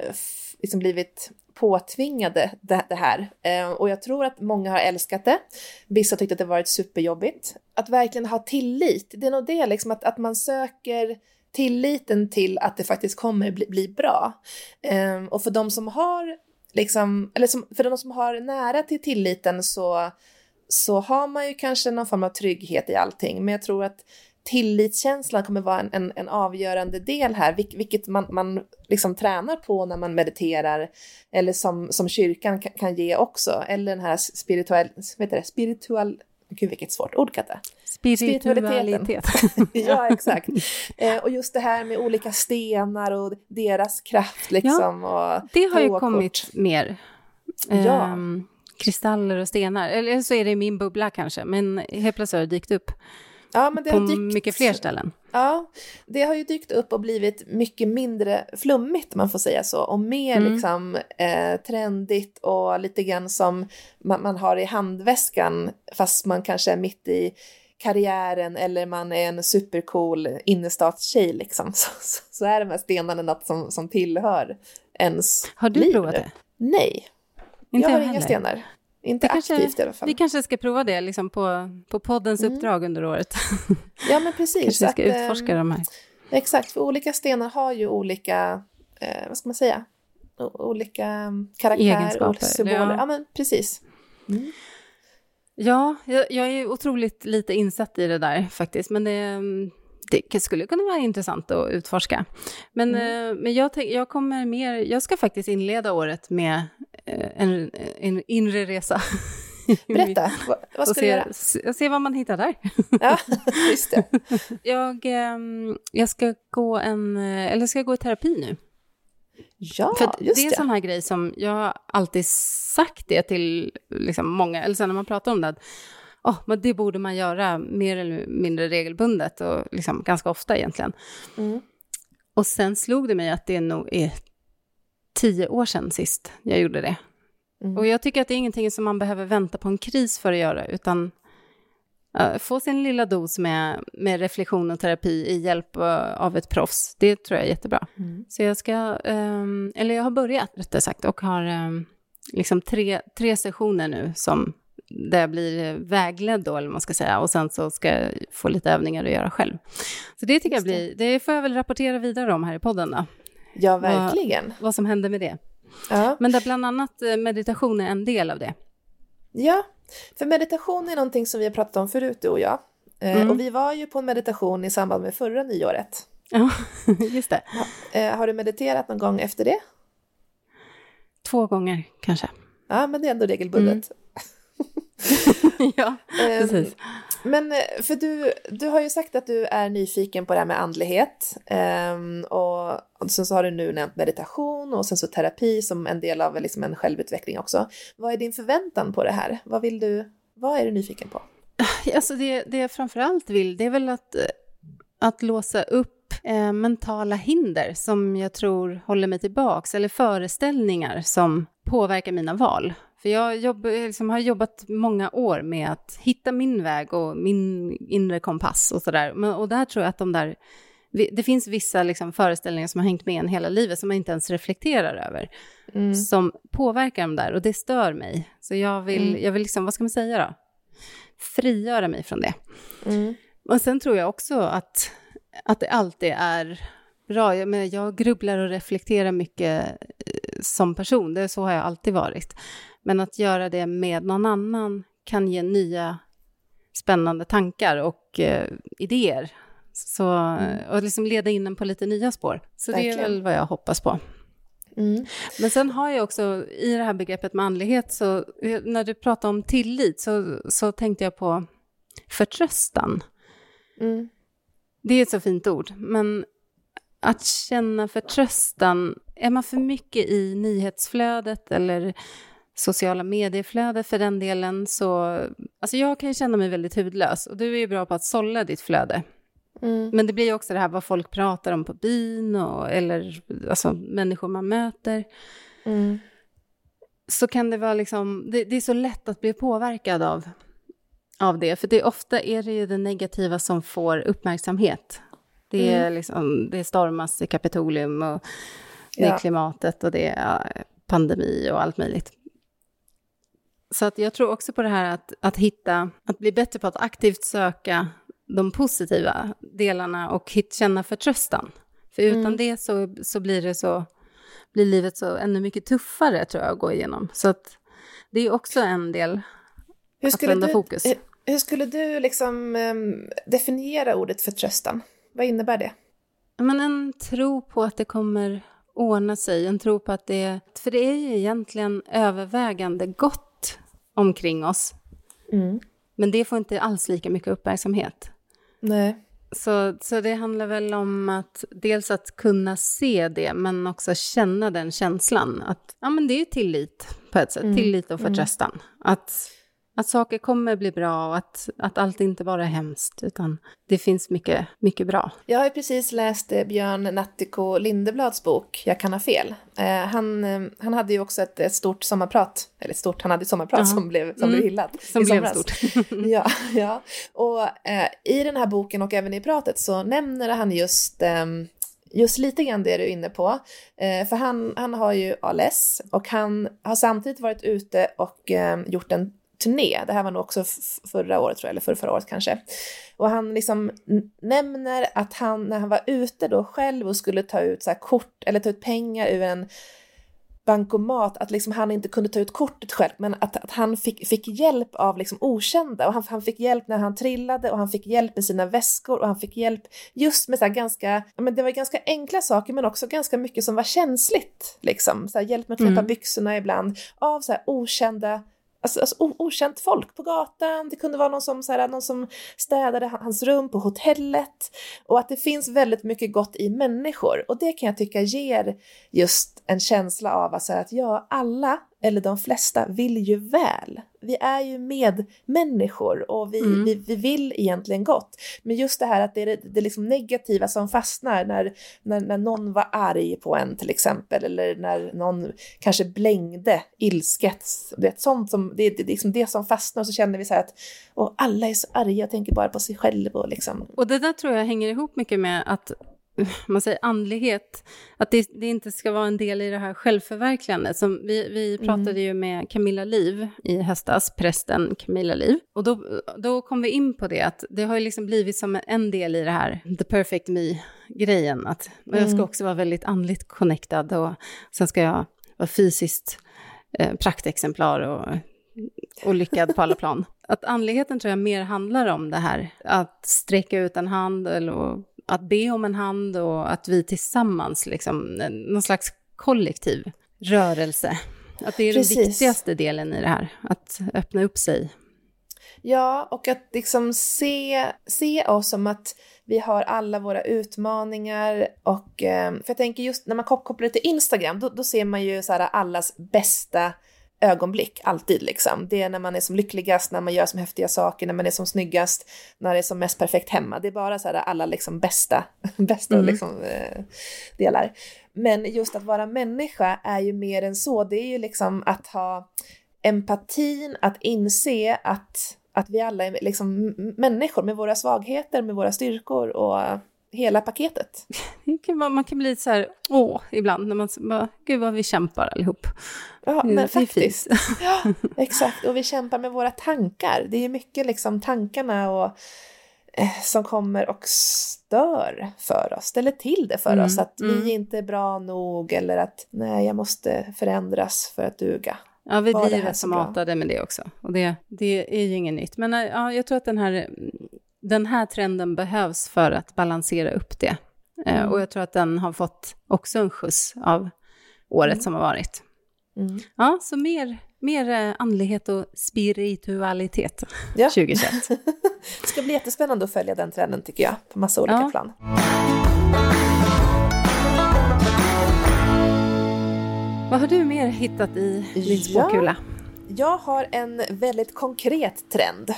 liksom blivit påtvingade det, det här. Eh, och jag tror att många har älskat det. Vissa tyckte att det varit superjobbigt. Att verkligen ha tillit, det är nog det liksom att, att man söker tilliten till att det faktiskt kommer bli, bli bra. Eh, och för de som har liksom, eller som, för de som har nära till tilliten så, så har man ju kanske någon form av trygghet i allting. Men jag tror att tillitskänslan kommer vara en, en, en avgörande del här, vil, vilket man, man liksom tränar på när man mediterar, eller som, som kyrkan kan, kan ge också, eller den här spirituell, vet det, spiritual, gud vilket svårt ord Katta. Spiritualitet. ja, exakt. Eh, och just det här med olika stenar och deras kraft liksom. Ja, och det har ju kommit mer. Ja. Um, kristaller och stenar, eller så är det i min bubbla kanske, men helt plötsligt har det dykt upp. Ja, men det på dykt, mycket fler ställen. Ja, det har ju dykt upp och blivit mycket mindre flummigt, man får säga så, och mer mm. liksom eh, trendigt och lite grann som man, man, har i handväskan, fast man kanske är mitt i karriären eller man är en supercool innerstadstjej liksom, så, så, så, är de här stenarna något som, som tillhör ens Har du liv. provat det? Nej, Inte jag har inga stenar. Inte det aktivt kanske, i alla fall. Vi kanske ska prova det liksom på, på poddens mm. uppdrag under året. Ja, men precis. kanske vi ska att, utforska de här. Exakt, för olika stenar har ju olika, eh, vad ska man säga, olika karaktär, olika symboler. Ja. ja, men precis. Mm. Ja, jag, jag, är otroligt lite insatt i det där faktiskt, men det, det skulle kunna vara intressant att utforska. Men, mm. eh, men jag, jag kommer mer, jag ska faktiskt inleda året med en, en inre resa. Berätta, vad, ska se, du göra? Se, se vad man hittar där. Ja, just det. jag, ehm, jag ska gå en, eh, eller ska gå i terapi nu. Ja, För just det. är en sån här grej som jag har alltid sagt det till liksom många, eller sen när man pratar om det, att oh, men det borde man göra mer eller mindre regelbundet och liksom ganska ofta egentligen. Mm. Och sen slog det mig att det nog är tio år sedan sist jag gjorde det. Mm. Och jag tycker att det är ingenting som man behöver vänta på en kris för att göra, utan uh, få sin lilla dos med, med reflektion och terapi i hjälp uh, av ett proffs. Det tror jag är jättebra. Mm. Så jag ska, um, eller jag har börjat rättare sagt, och har um, liksom tre, tre sessioner nu som där jag blir vägledd då, eller vad man ska säga, och sen så ska jag få lite övningar att göra själv. Så det tycker jag blir, det får jag väl rapportera vidare om här i podden då. Ja, verkligen. Vad, vad som händer med det. Ja. Men där bland annat eh, meditation är en del av det. Ja, för meditation är någonting som vi har pratat om förut, du och jag. Eh, mm. Och vi var ju på en meditation i samband med förra nyåret. Ja, just det. Eh, har du mediterat någon gång efter det? Två gånger kanske. Ja, men det är ändå regelbundet. Mm. ja, precis. Men eh, för du, du har ju sagt att du är nyfiken på det här med andlighet um, och, och sen så har du nu nämnt meditation och sen så terapi som en del av liksom en självutveckling också. Vad är din förväntan på det här? Vad vill du, vad är du nyfiken på? Alltså det, det jag framförallt vill, det är väl att, att låsa upp eh, mentala hinder som jag tror håller mig tillbaks, eller föreställningar som påverkar mina val. För jag jobb, liksom har jobbat många år med att hitta min väg och min inre kompass och sådär. Och där tror jag att de där, det finns vissa liksom föreställningar som har hängt med en hela livet som man inte ens reflekterar över. Mm. Som påverkar de där och det stör mig. Så jag vill, mm. jag vill liksom, vad ska man säga då? Frigöra mig från det. Mm. Och sen tror jag också att, att det alltid är bra. Jag, menar, jag grubblar och reflekterar mycket som person, det så har jag alltid varit. Men att göra det med någon annan kan ge nya spännande tankar och eh, idéer Så, mm. Och liksom leda in en på lite nya spår. Så Verkligen. det är väl vad jag hoppas på. Mm. Men sen har jag också, i det här begreppet manlighet, så när du pratar om tillit så, så tänkte jag på förtröstan. Mm. Det är ett så fint ord, men att känna förtröstan, är man för mycket i nyhetsflödet eller sociala medieflödet för den delen så, alltså jag kan ju känna mig väldigt hudlös och du är ju bra på att sålla ditt flöde. Mm. Men det blir ju också det här vad folk pratar om på byn och, eller alltså människor man möter. Mm. Så kan det vara liksom, det, det, är så lätt att bli påverkad av, av det, för det, ofta är det ju det negativa som får uppmärksamhet. Det är, mm. liksom, det stormas i Kapitolium och det är ja. klimatet och det är pandemi och allt möjligt. Så att jag tror också på det här att, att hitta, att bli bättre på att aktivt söka de positiva delarna och hit, känna förtröstan. För utan mm. det så, så blir det så, blir livet så ännu mycket tuffare tror jag att gå igenom. Så att det är också en del hur att vända du, fokus. Hur skulle du liksom um, definiera ordet förtröstan? Vad innebär det? Men en tro på att det kommer ordna sig, en tro på att det... För det är ju egentligen övervägande gott omkring oss. Mm. Men det får inte alls lika mycket uppmärksamhet. Nej. Så, så det handlar väl om att dels att kunna se det, men också känna den känslan. Att ja, men det är tillit på ett sätt, mm. tillit och förtröstan. Mm. Att att saker kommer bli bra och att, att allt inte bara är hemskt, utan det finns mycket, mycket bra. Jag har precis läst eh, Björn Nattiko Lindeblads bok Jag kan ha fel. Eh, han, eh, han hade ju också ett, ett, stort sommarprat, eller stort, han hade ett sommarprat uh -huh. som blev, som mm. blev hyllat. Som blev stort. ja, ja, och eh, i den här boken och även i pratet så nämner han just ehm, just lite grann det du är inne på. Eh, för han, han har ju ALS och han har samtidigt varit ute och eh, gjort en turné. Det här var nog också förra året tror jag, eller förra, förra året kanske. Och han liksom nämner att han, när han var ute då själv och skulle ta ut så kort eller ta ut pengar ur en bankomat, att liksom han inte kunde ta ut kortet själv, men att, att han fick, fick hjälp av liksom okända och han, han fick hjälp när han trillade och han fick hjälp med sina väskor och han fick hjälp just med så ganska, men det var ganska enkla saker men också ganska mycket som var känsligt liksom, så hjälp med att knäppa mm. byxorna ibland av så okända Alltså, alltså okänt folk på gatan, det kunde vara någon som, så här, någon som städade hans rum på hotellet. Och att det finns väldigt mycket gott i människor. Och det kan jag tycka ger just en känsla av att, att ja, alla eller de flesta vill ju väl. Vi är ju medmänniskor och vi, mm. vi, vi vill egentligen gott. Men just det här att det är det, det liksom negativa som fastnar när, när, när någon var arg på en till exempel eller när någon kanske blängde ilsket. Det, sånt som, det, det, liksom det som fastnar och så känner vi så här att och alla är så arga och tänker bara på sig själv. Och, liksom. och det där tror jag hänger ihop mycket med att man säger andlighet, att det, det, inte ska vara en del i det här självförverkligandet. Som vi, vi mm. pratade mm. ju med Camilla Liv i höstas, prästen Camilla Liv, och då, då kom vi in på det, att det har ju liksom blivit som en del i det här, the perfect me-grejen, att mm. jag ska mm. också vara väldigt andligt connectad och sen ska jag vara fysiskt eh, praktexemplar och och lyckad på alla plan. Att andligheten tror jag mer handlar om det här, att sträcka ut en hand eller att be om en hand och att vi tillsammans, liksom, någon slags kollektiv rörelse. Att det är Precis. den viktigaste delen i det här, att öppna upp sig. Ja, och att liksom se, se oss som att vi har alla våra utmaningar och eh, för jag tänker just när man kopplar det till Instagram, då, då ser man ju så här allas bästa ögonblick, alltid liksom. Det är när man är som lyckligast, när man gör som häftiga saker, när man är som snyggast, när det är som mest perfekt hemma. Det är bara så här alla liksom bästa, bästa mm. liksom, eh, delar. Men just att vara människa är ju mer än så. Det är ju liksom att ha empatin, att inse att, att vi alla är liksom människor med våra svagheter, med våra styrkor och hela paketet. man kan bli lite så här, åh, ibland, när man bara, gud vad vi kämpar allihop. Ja, men faktiskt. ja, exakt, och vi kämpar med våra tankar. Det är mycket liksom tankarna och eh, som kommer och stör för oss, ställer till det för mm, oss, att mm. vi inte är bra nog eller att nej, jag måste förändras för att duga. Ja, vi blir rätt så matade med det också. Och det, det är ju inget nytt. Men ja, jag tror att den här den här trenden behövs för att balansera upp det. Eh, mm. Och jag tror att den har fått också en skjuts av året mm. som har varit. Mm. Ja, så mer, mer eh, andlighet och spiritualitet ja. 2021. det ska bli jättespännande att följa den trenden tycker jag, på massa olika ja. plan. Vad har du mer hittat i din spåkula? Ja, jag har en väldigt konkret trend.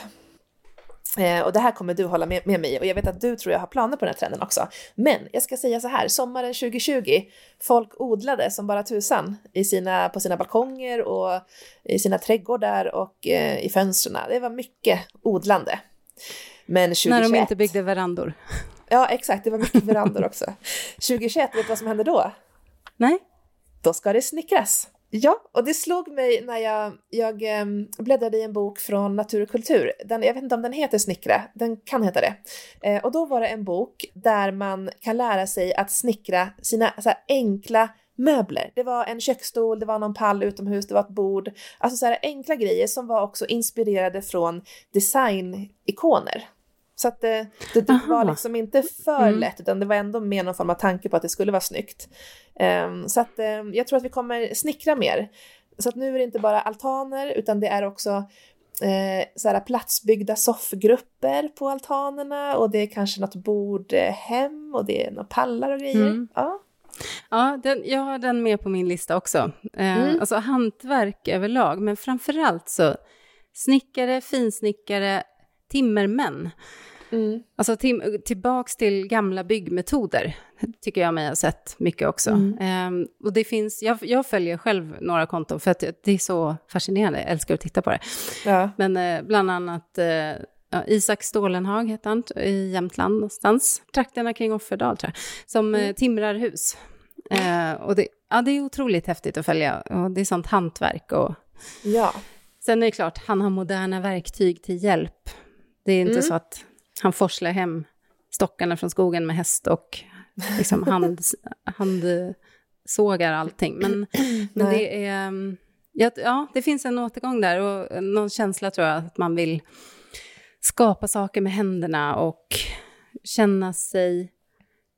Eh, och det här kommer du hålla med, med mig och jag vet att du tror jag har planer på den här trenden också. Men jag ska säga så här, sommaren 2020, folk odlade som bara tusan i sina, på sina balkonger och i sina trädgårdar och eh, i fönstren. Det var mycket odlande. Men 2021... När de inte byggde verandor. Ja, exakt, det var mycket verandor också. 2021, vet du vad som hände då? Nej. Då ska det snickras. Ja, och det slog mig när jag, jag ehm, bläddrade i en bok från Natur och kultur. Den, jag vet inte om den heter Snickra, den kan heta det. Eh, och då var det en bok där man kan lära sig att snickra sina så här, enkla möbler. Det var en köksstol, det var någon pall utomhus, det var ett bord. Alltså så här enkla grejer som var också inspirerade från designikoner. Så att det, det, det var liksom inte för mm. lätt, utan det var ändå med någon form av tanke på att det skulle vara snyggt. Um, så att um, jag tror att vi kommer snickra mer. Så att nu är det inte bara altaner, utan det är också eh, så här platsbyggda soffgrupper på altanerna och det är kanske något bordhem och det är några pallar och grejer. Mm. Ja. Ja, den, jag har den med på min lista också. Eh, mm. Alltså hantverk överlag, men framförallt så snickare, finsnickare, timmermän. Mm. Alltså till, tillbaks till gamla byggmetoder, tycker jag mig ha sett mycket också. Mm. Um, och det finns, jag, jag, följer själv några konton för att det är så fascinerande, jag älskar att titta på det. Ja. Men uh, bland annat uh, Ja, Isak Stålenhag heter han, i Jämtland någonstans, trakterna kring Offerdal tror jag, som mm. eh, timrar hus. Eh, och det, ja, det är otroligt häftigt att följa, och det är sånt hantverk. Och... Ja. Sen är det klart, han har moderna verktyg till hjälp. Det är inte mm. så att han forslar hem stockarna från skogen med häst och liksom hand, handsågar allting. Men, men det är... Mm, ja, det finns en återgång där och någon känsla tror jag att man vill skapa saker med händerna och känna sig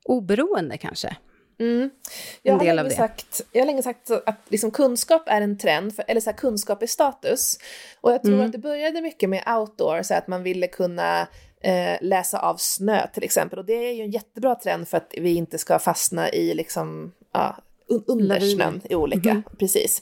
oberoende kanske. Mm. Jag, har länge sagt, jag har länge sagt att liksom kunskap är en trend, för, eller så här, kunskap är status. Och jag tror mm. att det började mycket med outdoor, så att man ville kunna eh, läsa av snö till exempel. Och det är ju en jättebra trend för att vi inte ska fastna i liksom, ja, under snön i olika, mm precis.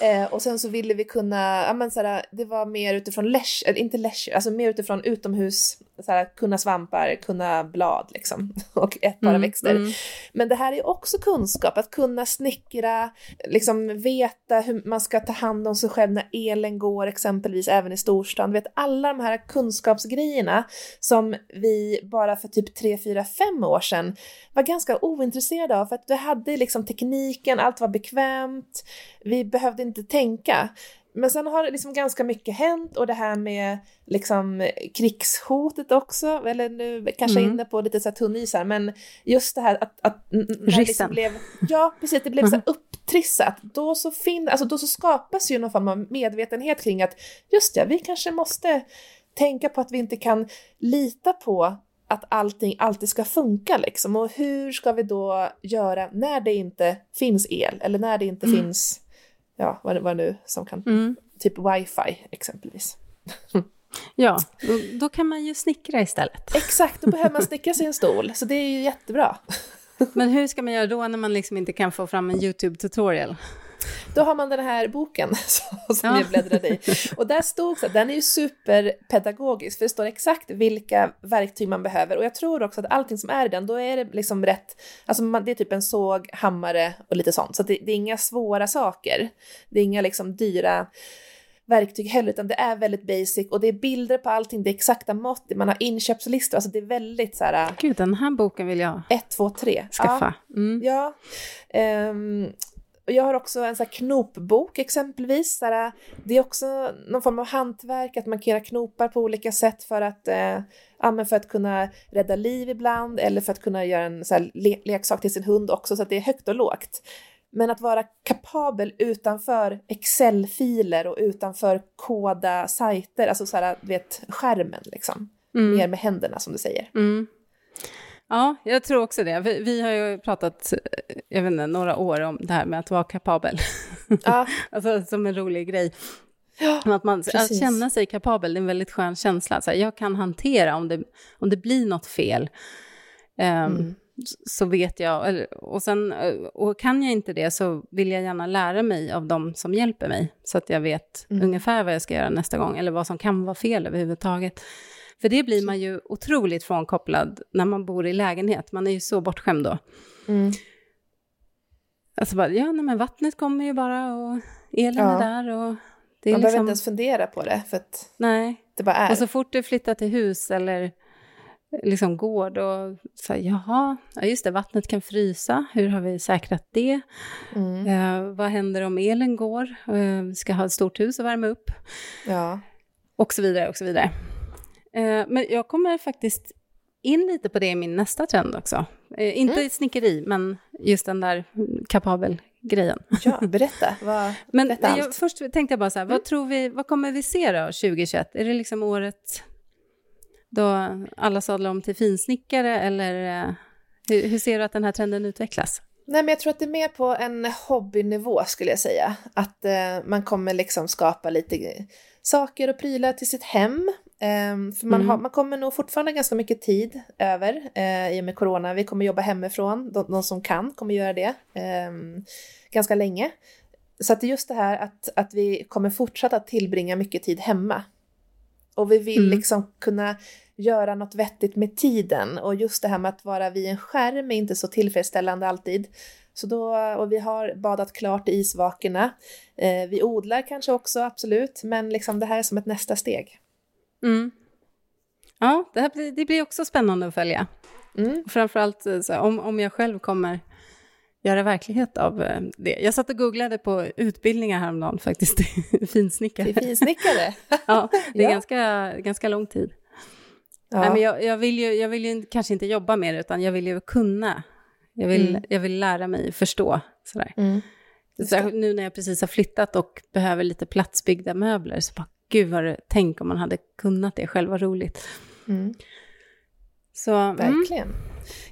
Eh, och sen så ville vi kunna, ja men såhär, det var mer utifrån leisure, inte leisure, alltså mer utifrån utomhus, såhär, kunna svampar, kunna blad liksom och ätbara mm, växter. Mm. Men det här är också kunskap, att kunna snickra, liksom veta hur man ska ta hand om sig själv när elen går exempelvis även i storstan. Vet alla de här kunskapsgrejerna som vi bara för typ 3, 4, 5 år sedan var ganska ointresserade av för att du hade liksom tekniken, allt var bekvämt, vi behövde inte tänka. Men sen har liksom ganska mycket hänt och det här med liksom krigshotet också, eller nu kanske mm. inne på lite så här tunn is här, men just det här att... att liksom blev, ja, precis, det blev så här upptrissat. Då så, fin, alltså då så skapas ju någon form av medvetenhet kring att just ja, vi kanske måste tänka på att vi inte kan lita på att allting alltid ska funka liksom. Och hur ska vi då göra när det inte finns el eller när det inte mm. finns, ja vad, vad nu som kan, mm. typ wifi exempelvis. Ja, då, då, kan man ju snickra istället. Exakt, då behöver man snickra sin stol, så det är ju jättebra. Men hur ska man göra då när man liksom inte kan få fram en YouTube-tutorial? Då har man den här boken som ja. jag bläddrade i. Och där stod så den är ju superpedagogisk, för det står exakt vilka verktyg man behöver. Och jag tror också att allting som är i den, då är det liksom rätt, alltså man, det är typ en såg, hammare och lite sånt. Så det, det, är inga svåra saker. Det är inga liksom dyra verktyg heller, utan det är väldigt basic och det är bilder på allting, det är exakta mått, man har inköpslistor, alltså det är väldigt så här... Gud, den här boken vill jag ett, två, tre. skaffa. Ja, mm. ja. Um, och jag har också en så här knopbok exempelvis. Här, det är också någon form av hantverk, att markera knopar på olika sätt för att, eh, ja, för att kunna rädda liv ibland eller för att kunna göra en så här, le leksak till sin hund också, så att det är högt och lågt. Men att vara kapabel utanför Excel-filer och utanför koda sajter, alltså så här, vet, skärmen liksom. Mm. Mer med händerna som du säger. Mm. Ja, jag tror också det. Vi, vi, har ju pratat, jag vet inte, några år om det här med att vara kapabel. Ja. alltså som en rolig grej. Ja, att, man, att känna sig kapabel, det är en väldigt skön känsla. Så här, jag kan hantera om det, om det blir något fel. Um, mm. Så vet jag, och, sen, och kan jag inte det så vill jag gärna lära mig av de som hjälper mig. Så att jag vet mm. ungefär vad jag ska göra nästa gång, eller vad som kan vara fel överhuvudtaget. För det blir man ju otroligt frånkopplad när man bor i lägenhet. Man är ju så bortskämd då. Mm. Alltså bara, ja, nej, men vattnet kommer ju bara och elen ja. är där och... Det är man liksom... behöver inte ens fundera på det, för att nej. det bara är. Och så fort du flyttar till hus eller liksom gård och så jaha, ja just det, vattnet kan frysa, hur har vi säkrat det? Mm. Eh, vad händer om elen går? Eh, ska ha ett stort hus att värma upp. Ja. Och så vidare, och så vidare. Eh, men jag kommer faktiskt in lite på det i min nästa trend också. Eh, inte mm. snickeri, men just den där kapabel-grejen. Ja, berätta. Vad, men berätta jag, först tänkte jag bara så här, mm. vad tror vi, vad kommer vi se då 2021? Är det liksom året då alla sadlar om till finsnickare eller eh, hur, hur ser du att den här trenden utvecklas? Nej, men jag tror att det är mer på en hobbynivå skulle jag säga. Att eh, man kommer liksom skapa lite saker och prylar till sitt hem. Um, för man, mm. har, man kommer nog fortfarande ganska mycket tid över uh, i och med corona. Vi kommer jobba hemifrån, de, de som kan kommer göra det um, ganska länge. Så att just det här att, att vi kommer fortsätta tillbringa mycket tid hemma. Och vi vill mm. liksom kunna göra något vettigt med tiden. Och just det här med att vara vid en skärm är inte så tillfredsställande alltid. Så då, och vi har badat klart i isvakerna. Eh, vi odlar kanske också, absolut, men liksom det här är som ett nästa steg. Mm. Ja, det, här blir, det blir också spännande att följa. Mm. Framförallt eh, så, om, om jag själv kommer göra verklighet av eh, det. Jag satt och googlade på utbildningar häromdagen faktiskt, finsnickare. Till finsnickare? ja, det är ja. ganska, ganska lång tid. Ja. Nej, men jag, jag, vill ju, jag vill ju kanske inte jobba med det, utan jag vill ju kunna. Jag vill, mm. jag vill lära mig förstå. Sådär. Mm. Så nu när jag precis har flyttat och behöver lite platsbyggda möbler, så bara, gud vad det, tänk om man hade kunnat det själv, vad roligt. Mm. Så, mm. Verkligen. Mm.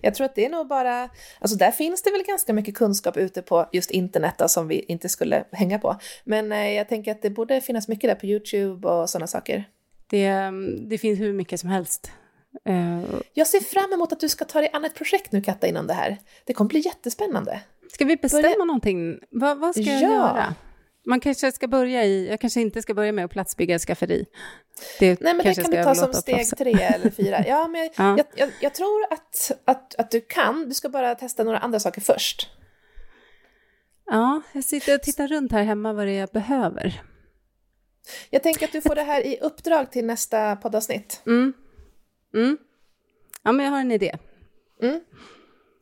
Jag tror att det är nog bara, alltså där finns det väl ganska mycket kunskap ute på just internet då, som vi inte skulle hänga på. Men eh, jag tänker att det borde finnas mycket där på YouTube och sådana saker. Det, det finns hur mycket som helst. Uh, jag ser fram emot att du ska ta dig an ett projekt nu Katta inom det här. Det kommer bli jättespännande. Ska vi bestämma Börja... någonting? Vad, vad ska jag ja. göra? Man kanske ska börja i, jag kanske inte ska börja med att platsbygga ett skafferi. Det Nej, men det kan du ta som steg tre eller fyra. Ja, men ja. Jag, jag, jag, tror att, att, att du kan, du ska bara testa några andra saker först. Ja, jag sitter och tittar runt här hemma vad det är jag behöver. Jag tänker att du får det här i uppdrag till nästa poddavsnitt. Mm. Mm. Ja, men jag har en idé. Mm.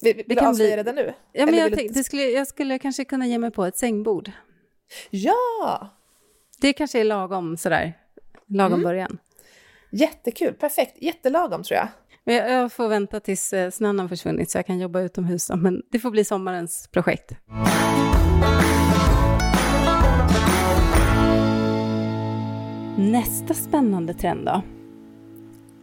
Vill, vill det du avslöja bli... det nu? Ja, men jag, tänk, det skulle, jag skulle kanske kunna ge mig på ett sängbord. Ja! Det kanske är lagom sådär, lagom mm. början. Jättekul, perfekt, jättelagom tror jag. Jag, jag får vänta tills eh, snön har försvunnit så jag kan jobba utomhus, men det får bli sommarens projekt. Nästa spännande trend då?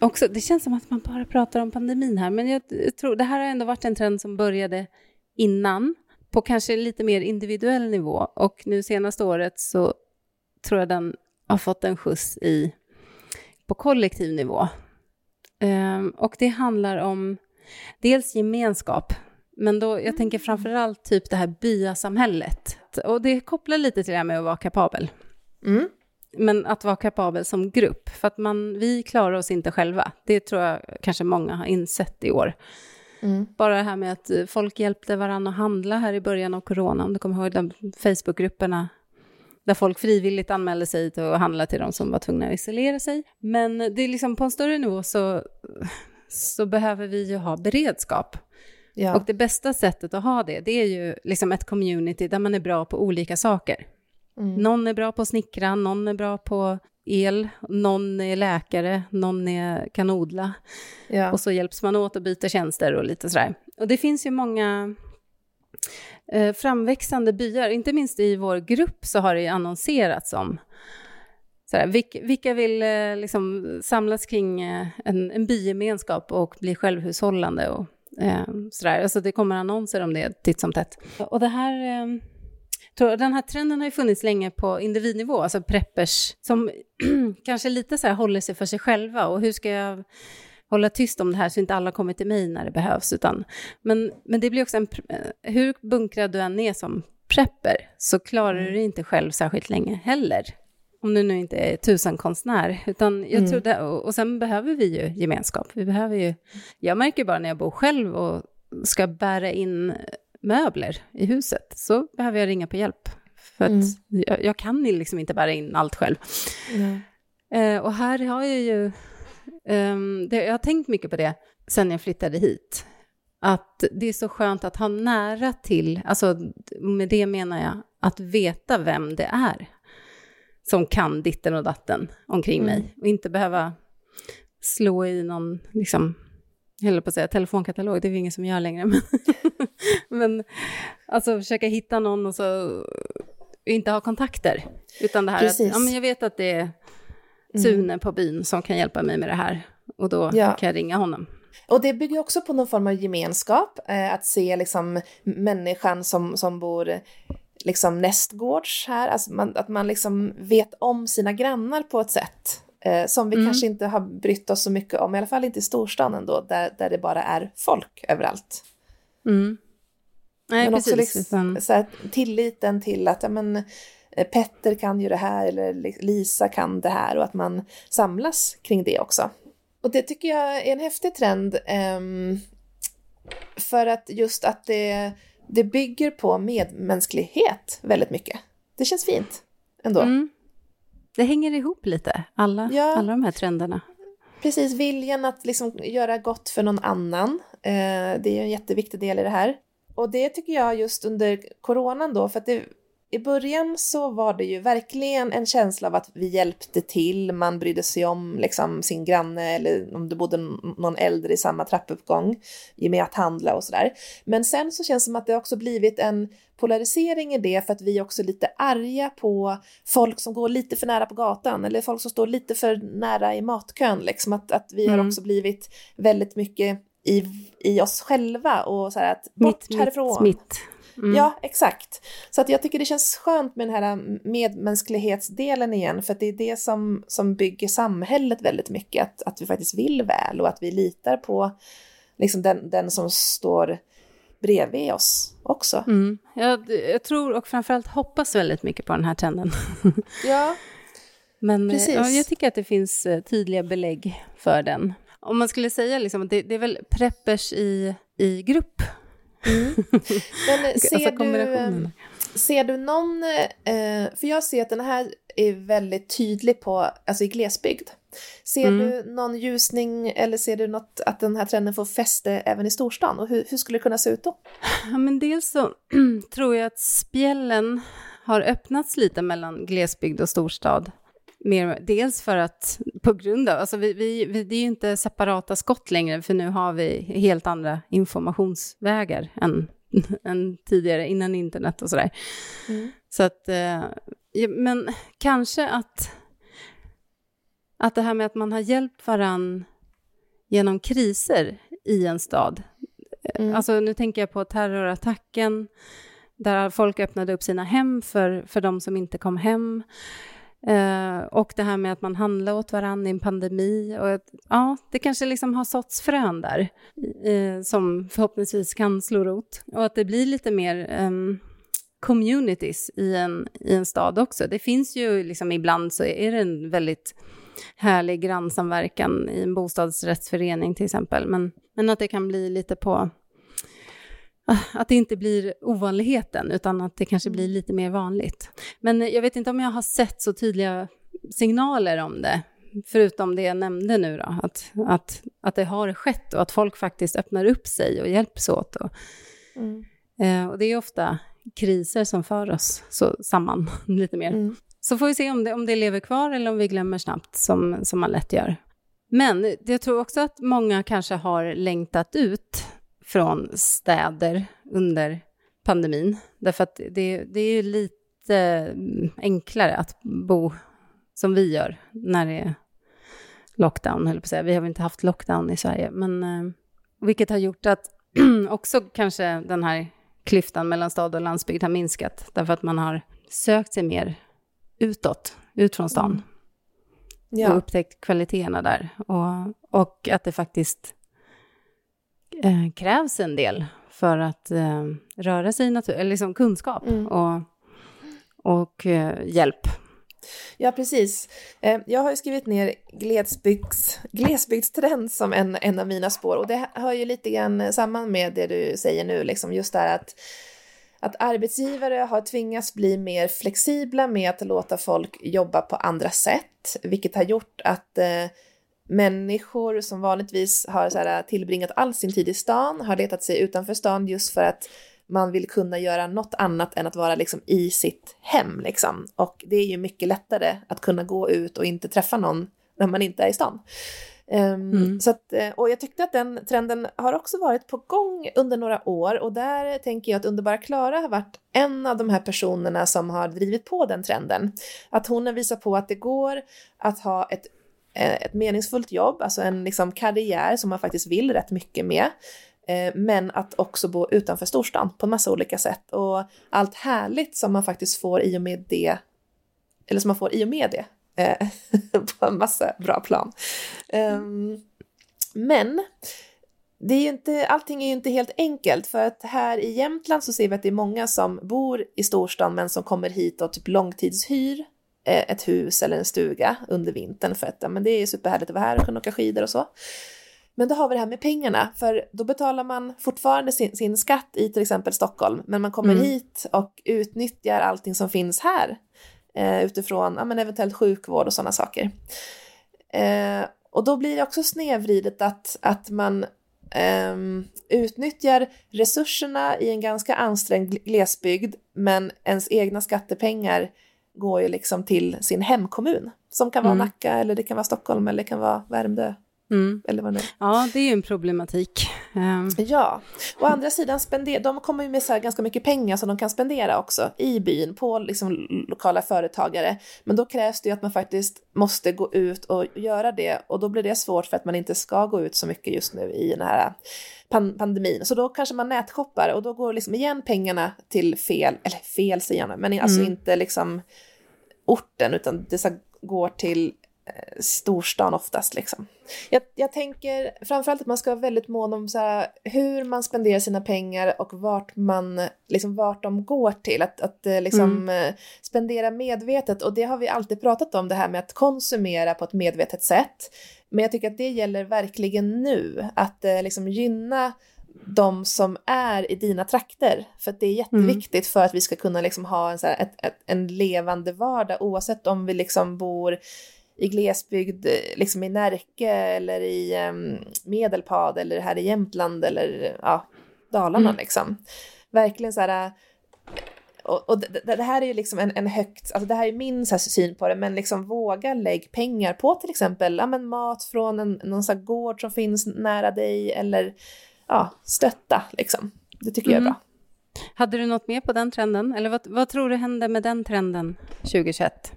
Också, det känns som att man bara pratar om pandemin här, men jag tror det här har ändå varit en trend som började innan, på kanske lite mer individuell nivå. Och nu senaste året så tror jag den har fått en skjuts i, på kollektiv nivå. Um, och det handlar om dels gemenskap, men då, jag tänker framförallt typ det här byasamhället. Och det kopplar lite till det här med att vara kapabel. Mm. Men att vara kapabel som grupp, för att man, vi klarar oss inte själva. Det tror jag kanske många har insett i år. Mm. Bara det här med att folk hjälpte varandra att handla här i början av corona, om du kommer ihåg de Facebookgrupperna där folk frivilligt anmälde sig till att handla till de som var tvungna att isolera sig. Men det är liksom på en större nivå så, så behöver vi ju ha beredskap. Ja. Och det bästa sättet att ha det, det är ju liksom ett community där man är bra på olika saker. Mm. Någon är bra på att snickra, någon är bra på el, någon är läkare, någon är, kan odla. Ja. Och så hjälps man åt och byter tjänster och lite sådär. Och det finns ju många eh, framväxande byar, inte minst i vår grupp så har det annonserats om Sådär, vilka, vilka vill eh, liksom samlas kring eh, en, en bygemenskap och bli självhushållande och eh, sådär. Alltså det kommer annonser om det titt som tätt. Och det här, eh, den här trenden har ju funnits länge på individnivå, alltså preppers som kanske lite så här håller sig för sig själva och hur ska jag hålla tyst om det här så inte alla kommer till mig när det behövs. Utan, men, men det blir också en, eh, hur bunkrad du än är som prepper så klarar du mm. det inte själv särskilt länge heller. Om du nu inte är tusenkonstnär. Utan jag mm. tror det, och, och sen behöver vi ju gemenskap. Vi behöver ju, jag märker bara när jag bor själv och ska bära in möbler i huset, så behöver jag ringa på hjälp. För att mm. jag, jag, kan liksom inte bära in allt själv. Mm. Eh, och här har jag ju, um, det, jag har tänkt mycket på det sen jag flyttade hit. Att det är så skönt att ha nära till, alltså med det menar jag att veta vem det är som kan ditten och datten omkring mm. mig och inte behöva slå i någon, liksom, höll på att säga telefonkatalog, det är ju ingen som gör längre, men, men alltså försöka hitta någon och så inte ha kontakter, utan det här Precis. att ja, men jag vet att det är mm. Sune mm. på byn som kan hjälpa mig med det här och då ja. kan jag ringa honom. Och det bygger också på någon form av gemenskap, eh, att se liksom människan som, som bor liksom nästgårds här, alltså man, att man liksom vet om sina grannar på ett sätt eh, som vi mm. kanske inte har brytt oss så mycket om, i alla fall inte i storstan ändå, där, där det bara är folk överallt. Mm. Nej, men precis. också liksom, så här, tilliten till att ja, men, eh, Petter kan ju det här eller Lisa kan det här och att man samlas kring det också. Och det tycker jag är en häftig trend. Um, för att just att det, det bygger på medmänsklighet väldigt mycket. Det känns fint ändå. Mm. Det hänger ihop lite, alla, ja, alla de här trenderna. Precis, viljan att liksom göra gott för någon annan. Eh, det är en jätteviktig del i det här. Och det tycker jag just under coronan då, för att det, i början så var det ju verkligen en känsla av att vi hjälpte till, man brydde sig om liksom sin granne eller om det bodde någon äldre i samma trappuppgång med att handla och sådär. Men sen så känns det som att det också blivit en polarisering i det för att vi också är lite arga på folk som går lite för nära på gatan eller folk som står lite för nära i matkön liksom att, att vi mm. har också blivit väldigt mycket i, i oss själva och så här att bort mitt, härifrån. Mitt, mitt. Mm. Ja, exakt. Så att jag tycker det känns skönt med den här medmänsklighetsdelen igen, för att det är det som, som bygger samhället väldigt mycket, att, att vi faktiskt vill väl och att vi litar på liksom den, den som står bredvid oss också. Mm. Jag, jag tror och framförallt hoppas väldigt mycket på den här trenden. ja, Men eh, precis. Ja, jag tycker att det finns eh, tydliga belägg för den. Om man skulle säga liksom, det, det är väl preppers i, i grupp Mm. Men ser, alltså, du, ser du någon, eh, för jag ser att den här är väldigt tydlig på, alltså i glesbygd. Ser mm. du någon ljusning eller ser du något att den här trenden får fäste även i storstan? Och hur, hur skulle det kunna se ut då? Ja, men dels så tror jag att spjällen har öppnats lite mellan glesbygd och storstad. Mer, dels för att, på grund av, alltså vi, vi, vi, det är ju inte separata skott längre, för nu har vi helt andra informationsvägar än, än tidigare, innan internet och sådär. Mm. Så att, eh, men kanske att, att det här med att man har hjälpt varann genom kriser i en stad. Mm. Alltså nu tänker jag på terrorattacken, där folk öppnade upp sina hem för, för de som inte kom hem. Eh, och det här med att man handlar åt varandra i en pandemi. Och att, ja, det kanske liksom har såtts frön där eh, som förhoppningsvis kan slå rot. Och att det blir lite mer eh, communities i en, i en stad också. Det finns ju liksom ibland så är det en väldigt härlig grannsamverkan i en bostadsrättsförening till exempel. Men, men att det kan bli lite på att det inte blir ovanligheten, utan att det kanske blir mm. lite mer vanligt. Men jag vet inte om jag har sett så tydliga signaler om det, förutom det jag nämnde nu då, att, att, att det har skett och att folk faktiskt öppnar upp sig och hjälps åt. Och, mm. eh, och det är ofta kriser som för oss så, samman lite mer. Mm. Så får vi se om det, om det lever kvar eller om vi glömmer snabbt, som, som man lätt gör. Men jag tror också att många kanske har längtat ut från städer under pandemin. Därför att det, det är lite enklare att bo som vi gör när det är lockdown, höll på att säga. Vi har väl inte haft lockdown i Sverige, men eh, vilket har gjort att också kanske den här klyftan mellan stad och landsbygd har minskat, därför att man har sökt sig mer utåt, ut från stan. Mm. Ja. Och upptäckt kvaliteterna där. Och, och att det faktiskt eh, krävs en del för att eh, röra sig i natur, eller liksom kunskap mm. och, och eh, hjälp. Ja, precis. Eh, jag har ju skrivit ner glesbygds, glesbygdstrend som en, en av mina spår och det hör ju lite grann samman med det du säger nu, liksom just det här att att arbetsgivare har tvingats bli mer flexibla med att låta folk jobba på andra sätt, vilket har gjort att eh, människor som vanligtvis har så här, tillbringat all sin tid i stan har letat sig utanför stan just för att man vill kunna göra något annat än att vara liksom i sitt hem liksom. Och det är ju mycket lättare att kunna gå ut och inte träffa någon när man inte är i stan. Um, mm. så att, eh, och jag tyckte att den trenden har också varit på gång under några år och där tänker jag att Underbara Klara har varit en av de här personerna som har drivit på den trenden. Att hon har visat på att det går att ha ett Eh, ett meningsfullt jobb, alltså en liksom karriär som man faktiskt vill rätt mycket med. Eh, men att också bo utanför storstan på en massa olika sätt och allt härligt som man faktiskt får i och med det, eller som man får i och med det, eh, på en massa bra plan. Ehm, men det är ju inte, allting är ju inte helt enkelt för att här i Jämtland så ser vi att det är många som bor i storstan men som kommer hit och typ långtidshyr ett hus eller en stuga under vintern för att ja, men det är superhärligt att vara här och kunna åka skidor och så. Men då har vi det här med pengarna, för då betalar man fortfarande sin, sin skatt i till exempel Stockholm, men man kommer mm. hit och utnyttjar allting som finns här eh, utifrån ja, men eventuellt sjukvård och sådana saker. Eh, och då blir det också snedvridet att, att man eh, utnyttjar resurserna i en ganska ansträngd glesbygd, men ens egna skattepengar går ju liksom till sin hemkommun, som kan vara mm. Nacka eller det kan vara Stockholm eller det kan vara Värmdö. Mm. Eller vad det är. Ja, det är ju en problematik. Um. Ja, å andra sidan spender, de kommer ju med så ganska mycket pengar som de kan spendera också i byn på liksom lokala företagare. Men då krävs det ju att man faktiskt måste gå ut och göra det och då blir det svårt för att man inte ska gå ut så mycket just nu i den här pan pandemin. Så då kanske man nätshoppar och då går liksom igen pengarna till fel, eller fel säger jag men alltså mm. inte liksom orten utan det går till storstan oftast. Liksom. Jag, jag tänker framförallt att man ska vara väldigt mån om så här, hur man spenderar sina pengar och vart, man, liksom, vart de går till. Att, att eh, liksom, mm. Eh, spendera medvetet och det har vi alltid pratat om det här med att konsumera på ett medvetet sätt. Men jag tycker att det gäller verkligen nu, att liksom, gynna de som är i dina trakter. För att det är jätteviktigt mm. för att vi ska kunna liksom ha en, så här, ett, ett, en levande vardag oavsett om vi liksom bor i glesbygd, liksom i Närke eller i um, Medelpad eller här i Jämtland eller ja, Dalarna mm. liksom. Verkligen så här, och, och det, det, här är ju liksom en, en högt, alltså det här är min så här, syn på det, men liksom våga lägg pengar på till exempel ja, men mat från en, någon så gård som finns nära dig eller ja, stötta liksom. Det tycker mm. jag är mm. bra. Hade du något mer på den trenden? Eller vad, vad tror du händer med den trenden 2021?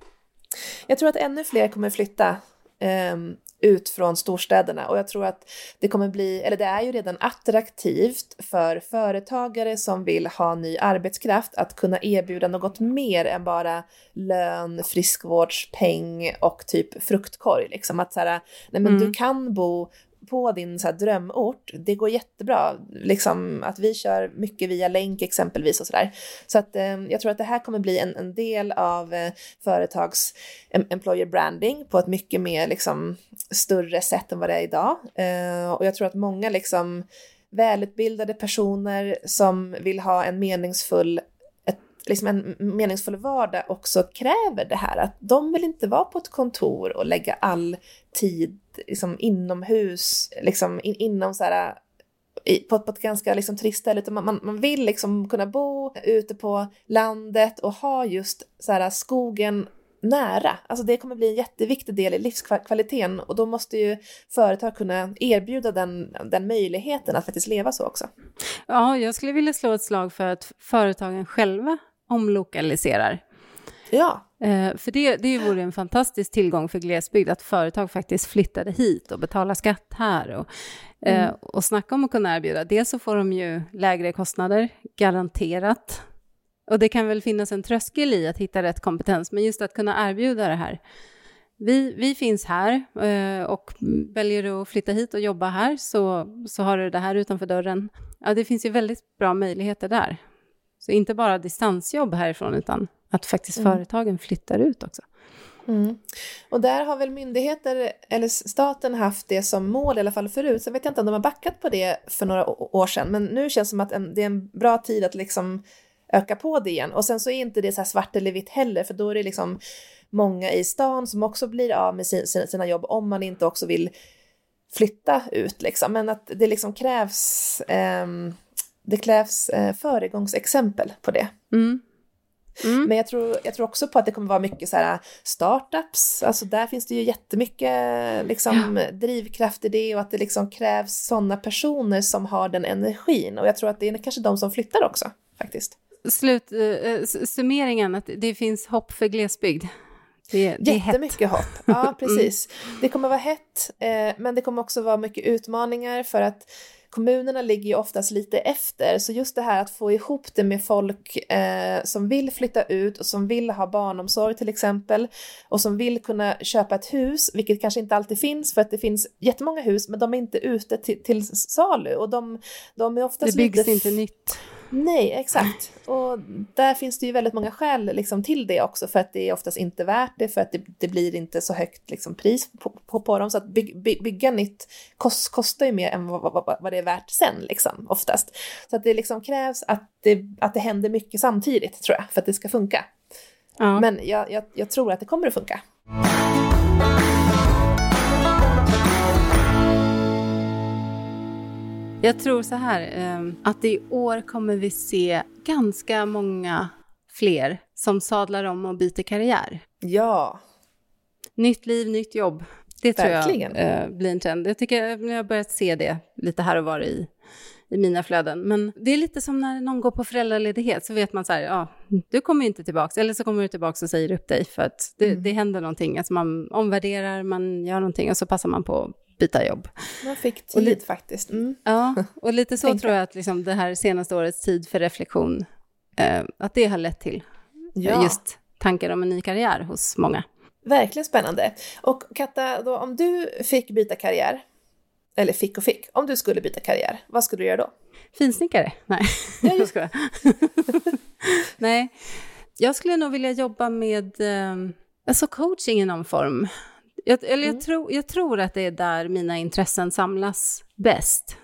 Jag tror att ännu fler kommer flytta eh, ut från storstäderna och jag tror att det kommer bli, eller det är ju redan attraktivt för företagare som vill ha ny arbetskraft att kunna erbjuda något mer än bara lön, friskvårdspeng och typ fruktkorg. Liksom att så här, nej men mm. du kan bo på din så här, drömort, det går jättebra. Liksom att vi kör mycket via länk exempelvis och sådär. Så att eh, jag tror att det här kommer bli en, en del av eh, företags employer branding på ett mycket mer liksom större sätt än vad det är idag. Eh, och jag tror att många liksom välutbildade personer som vill ha en meningsfull liksom en meningsfull vardag också kräver det här att de vill inte vara på ett kontor och lägga all tid liksom inomhus, liksom in, inom så här på, på ett ganska liksom trist ställe, utan man, man vill liksom kunna bo ute på landet och ha just så här skogen nära. Alltså det kommer bli en jätteviktig del i livskvaliteten och då måste ju företag kunna erbjuda den, den möjligheten att faktiskt leva så också. Ja, jag skulle vilja slå ett slag för att företagen själva omlokaliserar. Ja. Eh, för det, det vore en fantastisk tillgång för glesbygd, att företag faktiskt flyttade hit och betalar skatt här. Och, eh, mm. och snacka om att kunna erbjuda, dels så får de ju lägre kostnader, garanterat. Och det kan väl finnas en tröskel i att hitta rätt kompetens, men just att kunna erbjuda det här. Vi, vi finns här eh, och väljer du att flytta hit och jobba här så, så har du det här utanför dörren. Ja, det finns ju väldigt bra möjligheter där. Så inte bara distansjobb härifrån, utan att faktiskt mm. företagen flyttar ut också. Mm. Och där har väl myndigheter, eller staten, haft det som mål i alla fall förut. Så vet jag inte om de har backat på det för några år sedan, men nu känns det som att en, det är en bra tid att liksom öka på det igen. Och sen så är inte det så svart eller vitt heller, för då är det liksom många i stan som också blir av med sina, sina jobb om man inte också vill flytta ut liksom. Men att det liksom krävs, eh, det krävs eh, föregångsexempel på det. Mm. Mm. Men jag tror, jag tror också på att det kommer vara mycket så här startups, alltså där finns det ju jättemycket liksom, ja. drivkraft i det och att det liksom krävs sådana personer som har den energin och jag tror att det är kanske de som flyttar också faktiskt. Slut, uh, summeringen, att det finns hopp för glesbygd. Det, det Jättemycket hopp, ja mm. precis. Mm. Det kommer vara hett, eh, men det kommer också vara mycket utmaningar för att kommunerna ligger ju oftast lite efter, så just det här att få ihop det med folk eh, som vill flytta ut och som vill ha barnomsorg till exempel och som vill kunna köpa ett hus, vilket kanske inte alltid finns för att det finns jättemånga hus, men de är inte ute till, till salu och de, de är oftast Det byggs lite... inte nytt. Nej, exakt. Och där finns det ju väldigt många skäl liksom, till det också, för att det är oftast inte värt det, för att det, det blir inte så högt liksom, pris på, på, på, dem. Så att by, by, bygga nytt kost, kostar ju mer än vad, vad, vad, det är värt sen, liksom, oftast. Så att det liksom krävs att det, att det händer mycket samtidigt, tror jag, för att det ska funka. Ja. Men jag, jag, jag tror att det kommer att funka. Jag tror så här, ehm, att i år kommer vi se ganska många fler som sadlar om och byter karriär. Ja. Nytt liv, nytt jobb. Det Verkligen. tror jag eh, blir en trend. Jag tycker jag har börjat se det lite här och var i, i mina flöden. Men det är lite som när någon går på föräldraledighet så vet man så här, ja, du kommer inte tillbaka. Eller så kommer du tillbaka och säger upp dig för att det, mm. det händer någonting. Alltså man omvärderar, man gör någonting och så passar man på byta jobb. Man fick tid li- faktiskt. Mm. Ja, och lite så tror jag att liksom det här senaste årets tid för reflektion, eh, att det har lett till ja. just tankar om en ny karriär hos många. Verkligen spännande. Och Katta, då, om du fick byta karriär, eller fick och fick, om du skulle byta karriär, vad skulle du göra då? Finsnickare? Nej, ja, jag skojar. Nej, jag skulle nog vilja jobba med eh, alltså coaching i någon form. Jag, eller jag, mm. tror, jag tror att det är där mina intressen samlas bäst.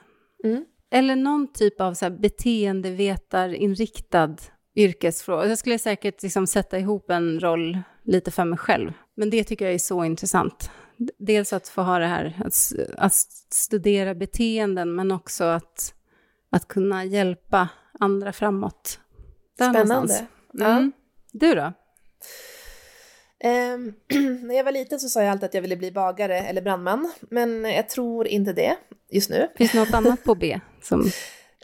Mm. Eller någon typ av så här beteendevetarinriktad yrkesfråga. Jag skulle säkert liksom sätta ihop en roll lite för mig själv. Men det tycker jag är så intressant. Dels att få ha det här, att, att studera beteenden, men också att, att kunna hjälpa andra framåt. Där Spännande. Mm. Ja. Du då? Um, när jag var liten så sa jag alltid att jag ville bli bagare eller brandman, men jag tror inte det just nu. Finns det något annat på B som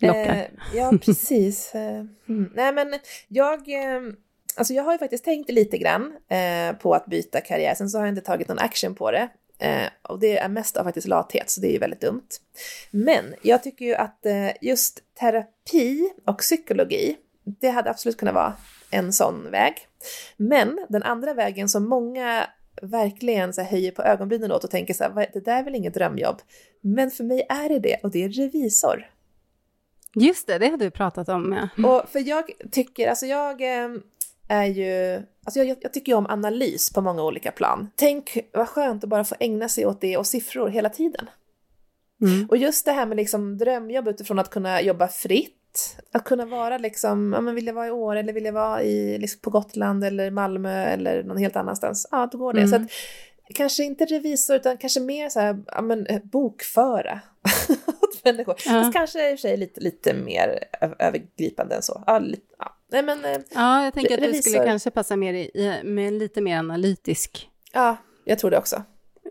lockar? Uh, ja, precis. Uh, mm. Nej, men jag, uh, alltså jag har ju faktiskt tänkt lite grann eh, på att byta karriär, sen så har jag inte tagit någon action på det. Eh, och det är mest av faktiskt lathet, så det är ju väldigt dumt. Men jag tycker ju att just terapi och psykologi, det hade absolut kunnat vara en sån väg. Men den andra vägen som många verkligen så här, höjer på ögonbrynen åt och tänker så här, det där är väl inget drömjobb. Men för mig är det det och det är revisor. Just det, det har du pratat om. Ja. Och för jag tycker, alltså jag eh, är ju, alltså jag, jag tycker ju om analys på många olika plan. Tänk vad skönt att bara få ägna sig åt det och siffror hela tiden. Mm. Och just det här med liksom drömjobb utifrån att kunna jobba fritt, att kunna vara liksom, ja men vill jag vara i år eller vill jag vara i, liksom på Gotland eller Malmö eller någon helt annanstans, ja då går det. Mm. Så att, kanske inte revisor utan kanske mer så här, ja men eh, bokföra åt människor. Ja. Fast kanske i och för sig lite, lite mer övergripande än så. Ja, lite, ja. Nej, men, eh, ja, jag tänker att revisor... du skulle kanske passa mer i, med lite mer analytisk. Ja, jag tror det också.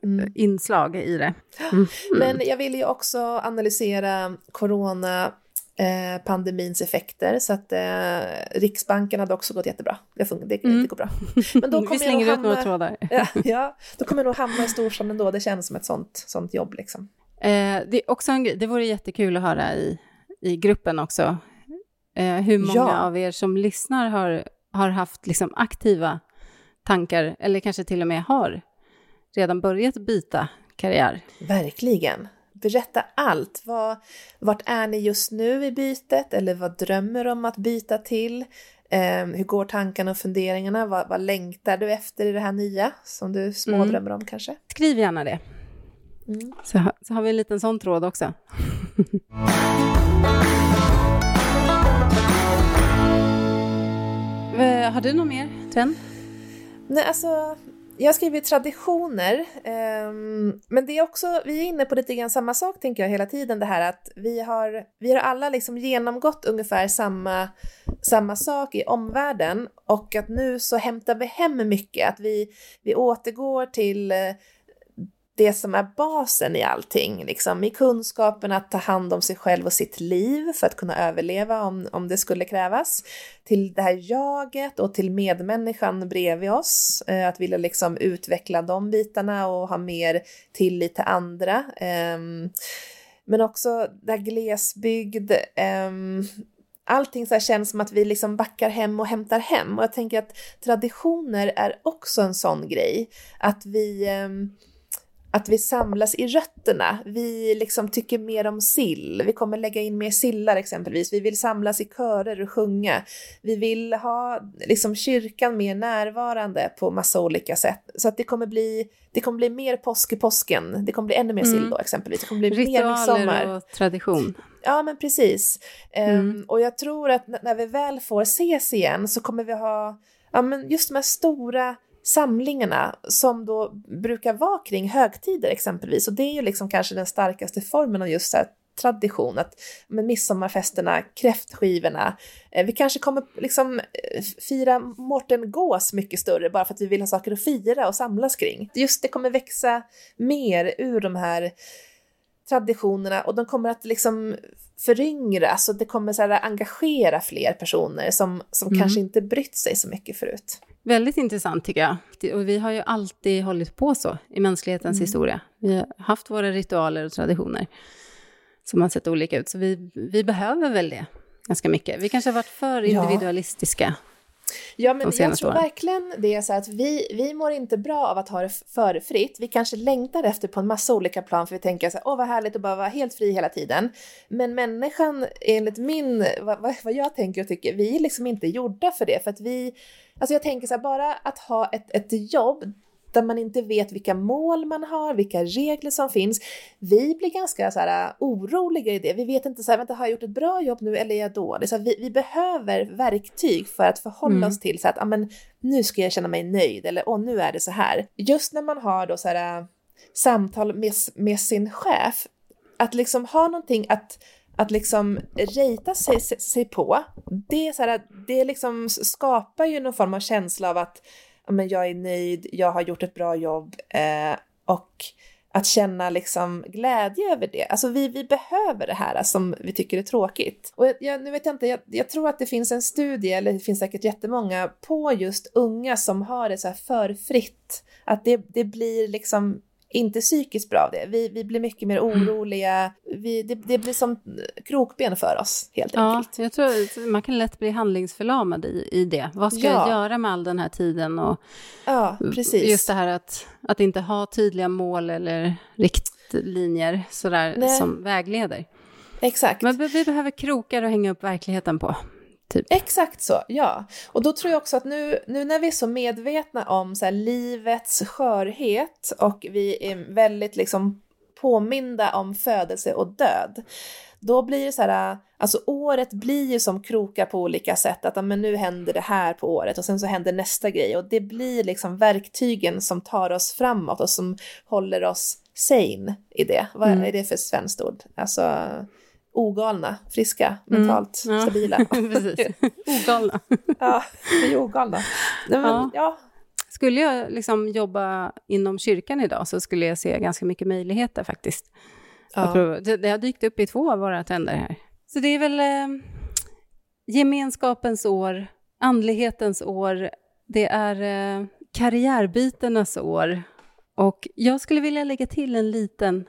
Mm. inslag i det. Mm. Men jag vill ju också analysera corona eh, pandemins effekter. Så att eh, Riksbanken hade också gått jättebra. Det, det, mm. det går bra. Men då kommer Vi slänger ut några trådar. ja, ja, då kommer jag nog hamna i Storsand ändå. Det känns som ett sånt, sånt jobb liksom. Eh, det, är också en, det vore jättekul att höra i, i gruppen också. Eh, hur många ja. av er som lyssnar har, har haft liksom aktiva tankar, eller kanske till och med har redan börjat byta karriär. Verkligen. Berätta allt. Vad, vart är ni just nu i bytet? Eller vad drömmer du om att byta till? Eh, hur går tankarna och funderingarna? Vad, vad längtar du efter i det här nya som du smådrömmer mm. om kanske? Skriv gärna det. Mm. Så, så har vi en liten sån tråd också. Eh, har du något mer, Tren? Nej, alltså jag skriver traditioner, ehm, men det är också, vi är inne på lite grann samma sak tänker jag hela tiden, det här att vi har, vi har alla liksom genomgått ungefär samma, samma sak i omvärlden och att nu så hämtar vi hem mycket, att vi, vi återgår till eh, det som är basen i allting, liksom i kunskapen att ta hand om sig själv och sitt liv för att kunna överleva om, om det skulle krävas, till det här jaget och till medmänniskan bredvid oss, eh, att vilja liksom utveckla de bitarna och ha mer tillit till andra. Eh, men också det här glesbygd, eh, allting så känns som att vi liksom backar hem och hämtar hem och jag tänker att traditioner är också en sån grej, att vi ehm, att vi samlas i rötterna. Vi liksom tycker mer om sill. Vi kommer lägga in mer sillar exempelvis. Vi vill samlas i körer och sjunga. Vi vill ha liksom kyrkan mer närvarande på massa olika sätt. Så att det kommer bli, det kommer bli mer påsk i påsken. Det kommer bli ännu mer sill mm. då exempelvis. Det kommer bli Ritualer mer midsommar. och tradition. Ja, men precis. Ehm, mm. Um, och jag tror att när vi väl får ses igen så kommer vi ha ja, men just de här stora samlingarna som då brukar vara kring högtider exempelvis. Och det är ju liksom kanske den starkaste formen av just så här tradition, att med midsommarfesterna, kräftskivorna, eh, vi kanske kommer liksom eh, fira Mårten Gås mycket större bara för att vi vill ha saker att fira och samlas kring. Just det kommer växa mer ur de här traditionerna och de kommer att liksom föryngras och det kommer så här engagera fler personer som, som mm. kanske inte brytt sig så mycket förut. Väldigt intressant tycker jag. Och vi har ju alltid hållit på så i mänsklighetens mm. historia. Vi har haft våra ritualer och traditioner som har sett olika ut. Så vi, vi behöver väl det ganska mycket. Vi kanske har varit för individualistiska. Ja, men jag tror åren. verkligen det är så att vi, vi mår inte bra av att ha det för fritt. Vi kanske längtar efter på en massa olika plan för vi tänker så här, åh vad härligt att bara vara helt fri hela tiden. Men människan, enligt min, vad, vad jag tänker och tycker, vi är liksom inte gjorda för det. För att vi, alltså jag tänker så här, bara att ha ett, ett jobb där man inte vet vilka mål man har, vilka regler som finns. Vi blir ganska så här, uh, oroliga i det. Vi vet inte, så här, vänta, har jag gjort ett bra jobb nu eller är jag dålig? Så vi, vi behöver verktyg för att förhålla mm. oss till så att, amen, nu ska jag känna mig nöjd eller åh, nu är det så här. Just när man har då så här, uh, samtal med, med sin chef, att liksom ha någonting att att liksom rejta sig, sig på, det, är så här, det liksom skapar ju någon form av känsla av att men jag är nöjd, jag har gjort ett bra jobb eh, och att känna liksom glädje över det. Alltså vi, vi behöver det här som vi tycker är tråkigt. Och jag, nu vet jag inte, jag, jag, tror att det finns en studie, eller det finns säkert jättemånga, på just unga som har det så här för fritt. Att det, det blir liksom inte psykiskt bra av det. Vi, vi blir mycket mer mm. oroliga. Vi, det, det blir som krokben för oss helt ja, enkelt. Jag tror man kan lätt bli handlingsförlamad i, i det. Vad ska ja. jag göra med all den här tiden? Och ja, precis. Just det här att, att inte ha tydliga mål eller riktlinjer sådär, som vägleder. Exakt. Men vi behöver krokar att hänga upp verkligheten på. Typ. Exakt så, ja. Och då tror jag också att nu, nu när vi är så medvetna om så här, livets skörhet och vi är väldigt liksom påminda om födelse och död, då blir det så här, alltså året blir ju som krokar på olika sätt, att men nu händer det här på året och sen så händer nästa grej och det blir liksom verktygen som tar oss framåt och som håller oss sane i det. Vad mm. är det för svenskt ord? Alltså ogalna, friska, mm. mentalt mm, ja. stabila. ogalna. ja, vi är ogalna. Men, ja. ja. Skulle jag liksom jobba inom kyrkan idag så skulle jag se ganska mycket möjligheter faktiskt. Ja. Det, det har dykt upp i två av våra trender här. Så det är väl eh, gemenskapens år, andlighetens år, det är eh, karriärbytenas år. Och jag skulle vilja lägga till en liten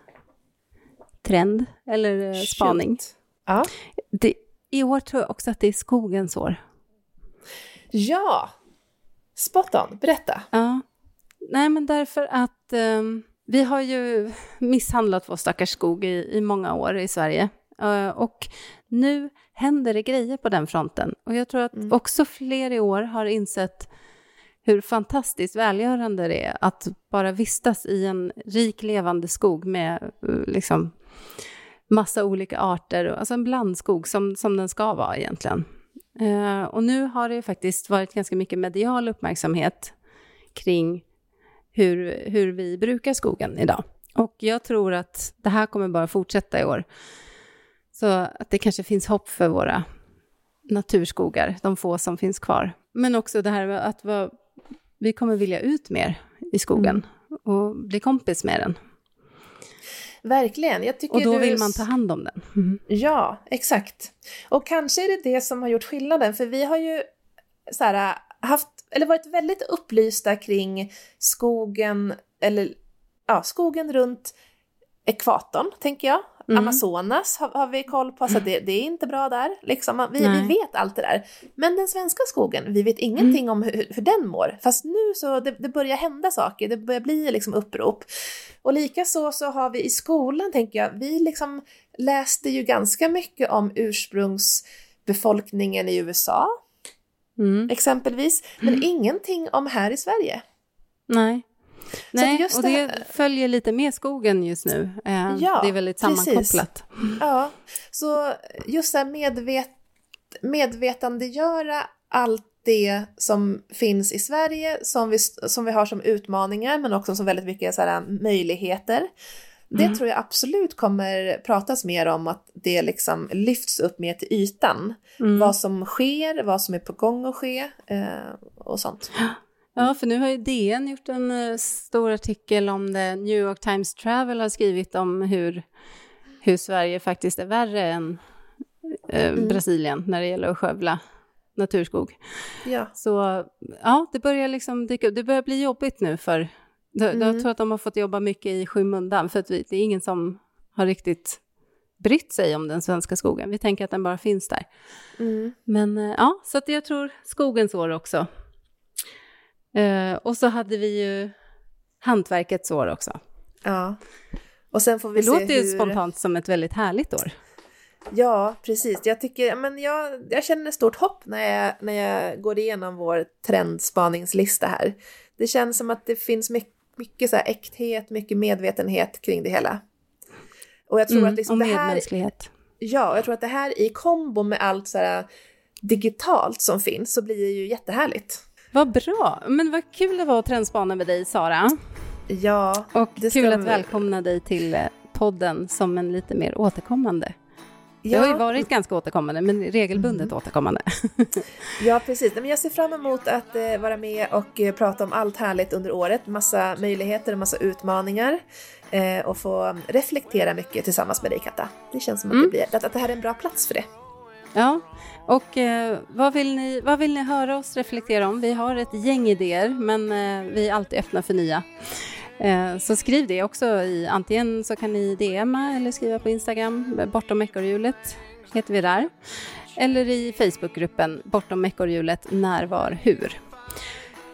trend, eller eh, spaning. Ja. Det, I år tror jag också att det är skogens år. Ja! Spot on, berätta. Ja. Nej, men därför att eh, vi har ju misshandlat vår stackars skog i, i många år i Sverige. Eh, och nu händer det grejer på den fronten. Och jag tror att Mm. också fler i år har insett hur fantastiskt välgörande det är att bara vistas i en rik levande skog med eh, liksom massa olika arter, alltså en blandskog som, som den ska vara egentligen. Eh, och nu har det faktiskt varit ganska mycket medial uppmärksamhet kring hur, hur vi brukar skogen idag. Och jag tror att det här kommer bara fortsätta i år. Så att det kanske finns hopp för våra naturskogar, de få som finns kvar. Men också det här med att vi kommer vilja ut mer i skogen och bli kompis med den. Verkligen. Jag tycker Och då du... vill man ta hand om den. Mm. Ja, exakt. Och kanske är det det som har gjort skillnaden, för vi har ju så här, haft, eller varit väldigt upplysta kring skogen, eller ja, skogen runt ekvatorn, tänker jag. Mm. Amazonas har, har vi koll på, så det, det är inte bra där. Liksom, vi, vi vet allt det där. Men den svenska skogen, vi vet ingenting om hur, hur den mår. Fast nu så det, det börjar hända saker, det börjar bli liksom upprop. Och likaså så har vi i skolan, tänker jag, vi liksom läste ju ganska mycket om ursprungsbefolkningen i USA, Mm. exempelvis, men ingenting om här i Sverige. Nej. Nej, just och det det följer lite med skogen just nu. Eh, Ja, det är väldigt precis. sammankopplat. Ja, så just så här medvet, medvetandegöra allt det som finns i Sverige, som vi, som vi har som utmaningar, men också som väldigt mycket så här, möjligheter. Det Mm. tror jag absolut kommer pratas mer om, att det liksom lyfts upp mer till ytan. Mm. Vad som sker, vad som är på gång att ske eh, och sånt. Ja, för nu har ju DN gjort en eh, stor artikel om det. New York Times Travel har skrivit om hur, hur Sverige faktiskt är värre än eh, Mm. Brasilien när det gäller att skövla naturskog. Ja, Så ja, det börjar liksom dyka upp. Det börjar bli jobbigt nu för jag, Mm. jag tror att de har fått jobba mycket i skymundan för att vi, det är ingen som har riktigt brytt sig om den svenska skogen. Vi tänker att den bara finns där. mm. Men eh, ja, så att jag tror skogens år också. Eh, och så hade vi ju hantverkets år också. ja. Och sen får vi Det se låter ju hur... spontant som ett väldigt härligt år. Ja, precis. Jag, tycker, men jag, jag känner stort hopp när jag, när jag går igenom vår trendspaningslista här. Det känns som att det finns mycket, mycket så här äkthet, mycket medvetenhet kring det hela. Och jag tror Mm, att liksom och det här, ja, jag tror att det här i kombo med allt så här digitalt som finns så blir det ju jättehärligt. Vad bra! Men vad kul det var att trendspana med dig, Sara. Ja, Och Det kul att välkomna dig till eh, podden som en lite mer återkommande. Det ja, har ju varit ganska återkommande, men regelbundet Mm. återkommande. Ja, precis. Men jag ser fram emot att eh, vara med och eh, prata om allt härligt under året. Massa möjligheter och massa utmaningar. Och få reflektera mycket tillsammans med dig, Katta. Det känns som att, Mm. det, blir, att, att det här är en bra plats för det. Ja, och eh, vad, vill ni, vad vill ni höra oss reflektera om? Vi har ett gäng idéer, men eh, vi är alltid öppna för nya. Eh, så skriv det också i, antingen så kan ni DMa eller skriva på Instagram, bortom ekorrhjulet heter vi där. Eller i Facebookgruppen Bortom ekorrhjulet när, var, hur.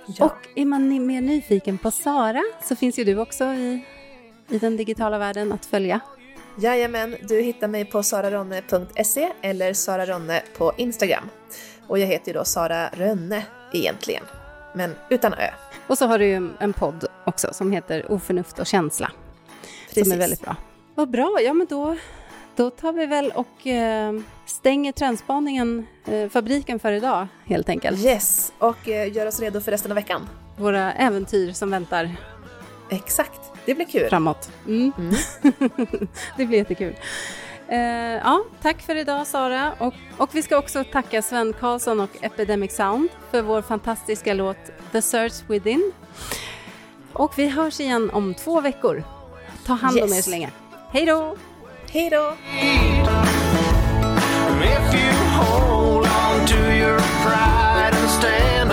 Ja. Och är man mer nyfiken på Sara så finns ju du också i, i den digitala världen att följa. Jajamän, du hittar mig på sararonne.se eller Sara Ronne på Instagram. Och jag heter ju då Sara Rönne egentligen, men utan ö. Och så har du ju en podd också som heter Oförnuft och känsla. Precis. Som är väldigt bra. Vad bra, ja men då, då tar vi väl och eh, stänger trendspaningen, eh, fabriken för idag helt enkelt. Yes, och eh, gör oss redo för resten av veckan. Våra äventyr som väntar Exakt, det blir kul. Framåt. Mm. Mm. det blir jättekul. Eh, ja, tack för idag Sara och, och vi ska också tacka Sven Karlsson och Epidemic Sound för vår fantastiska låt The Search Within. Och vi hörs igen om två veckor. Ta hand om er så länge. Hej då! Hej då! If you hold on to your pride and stay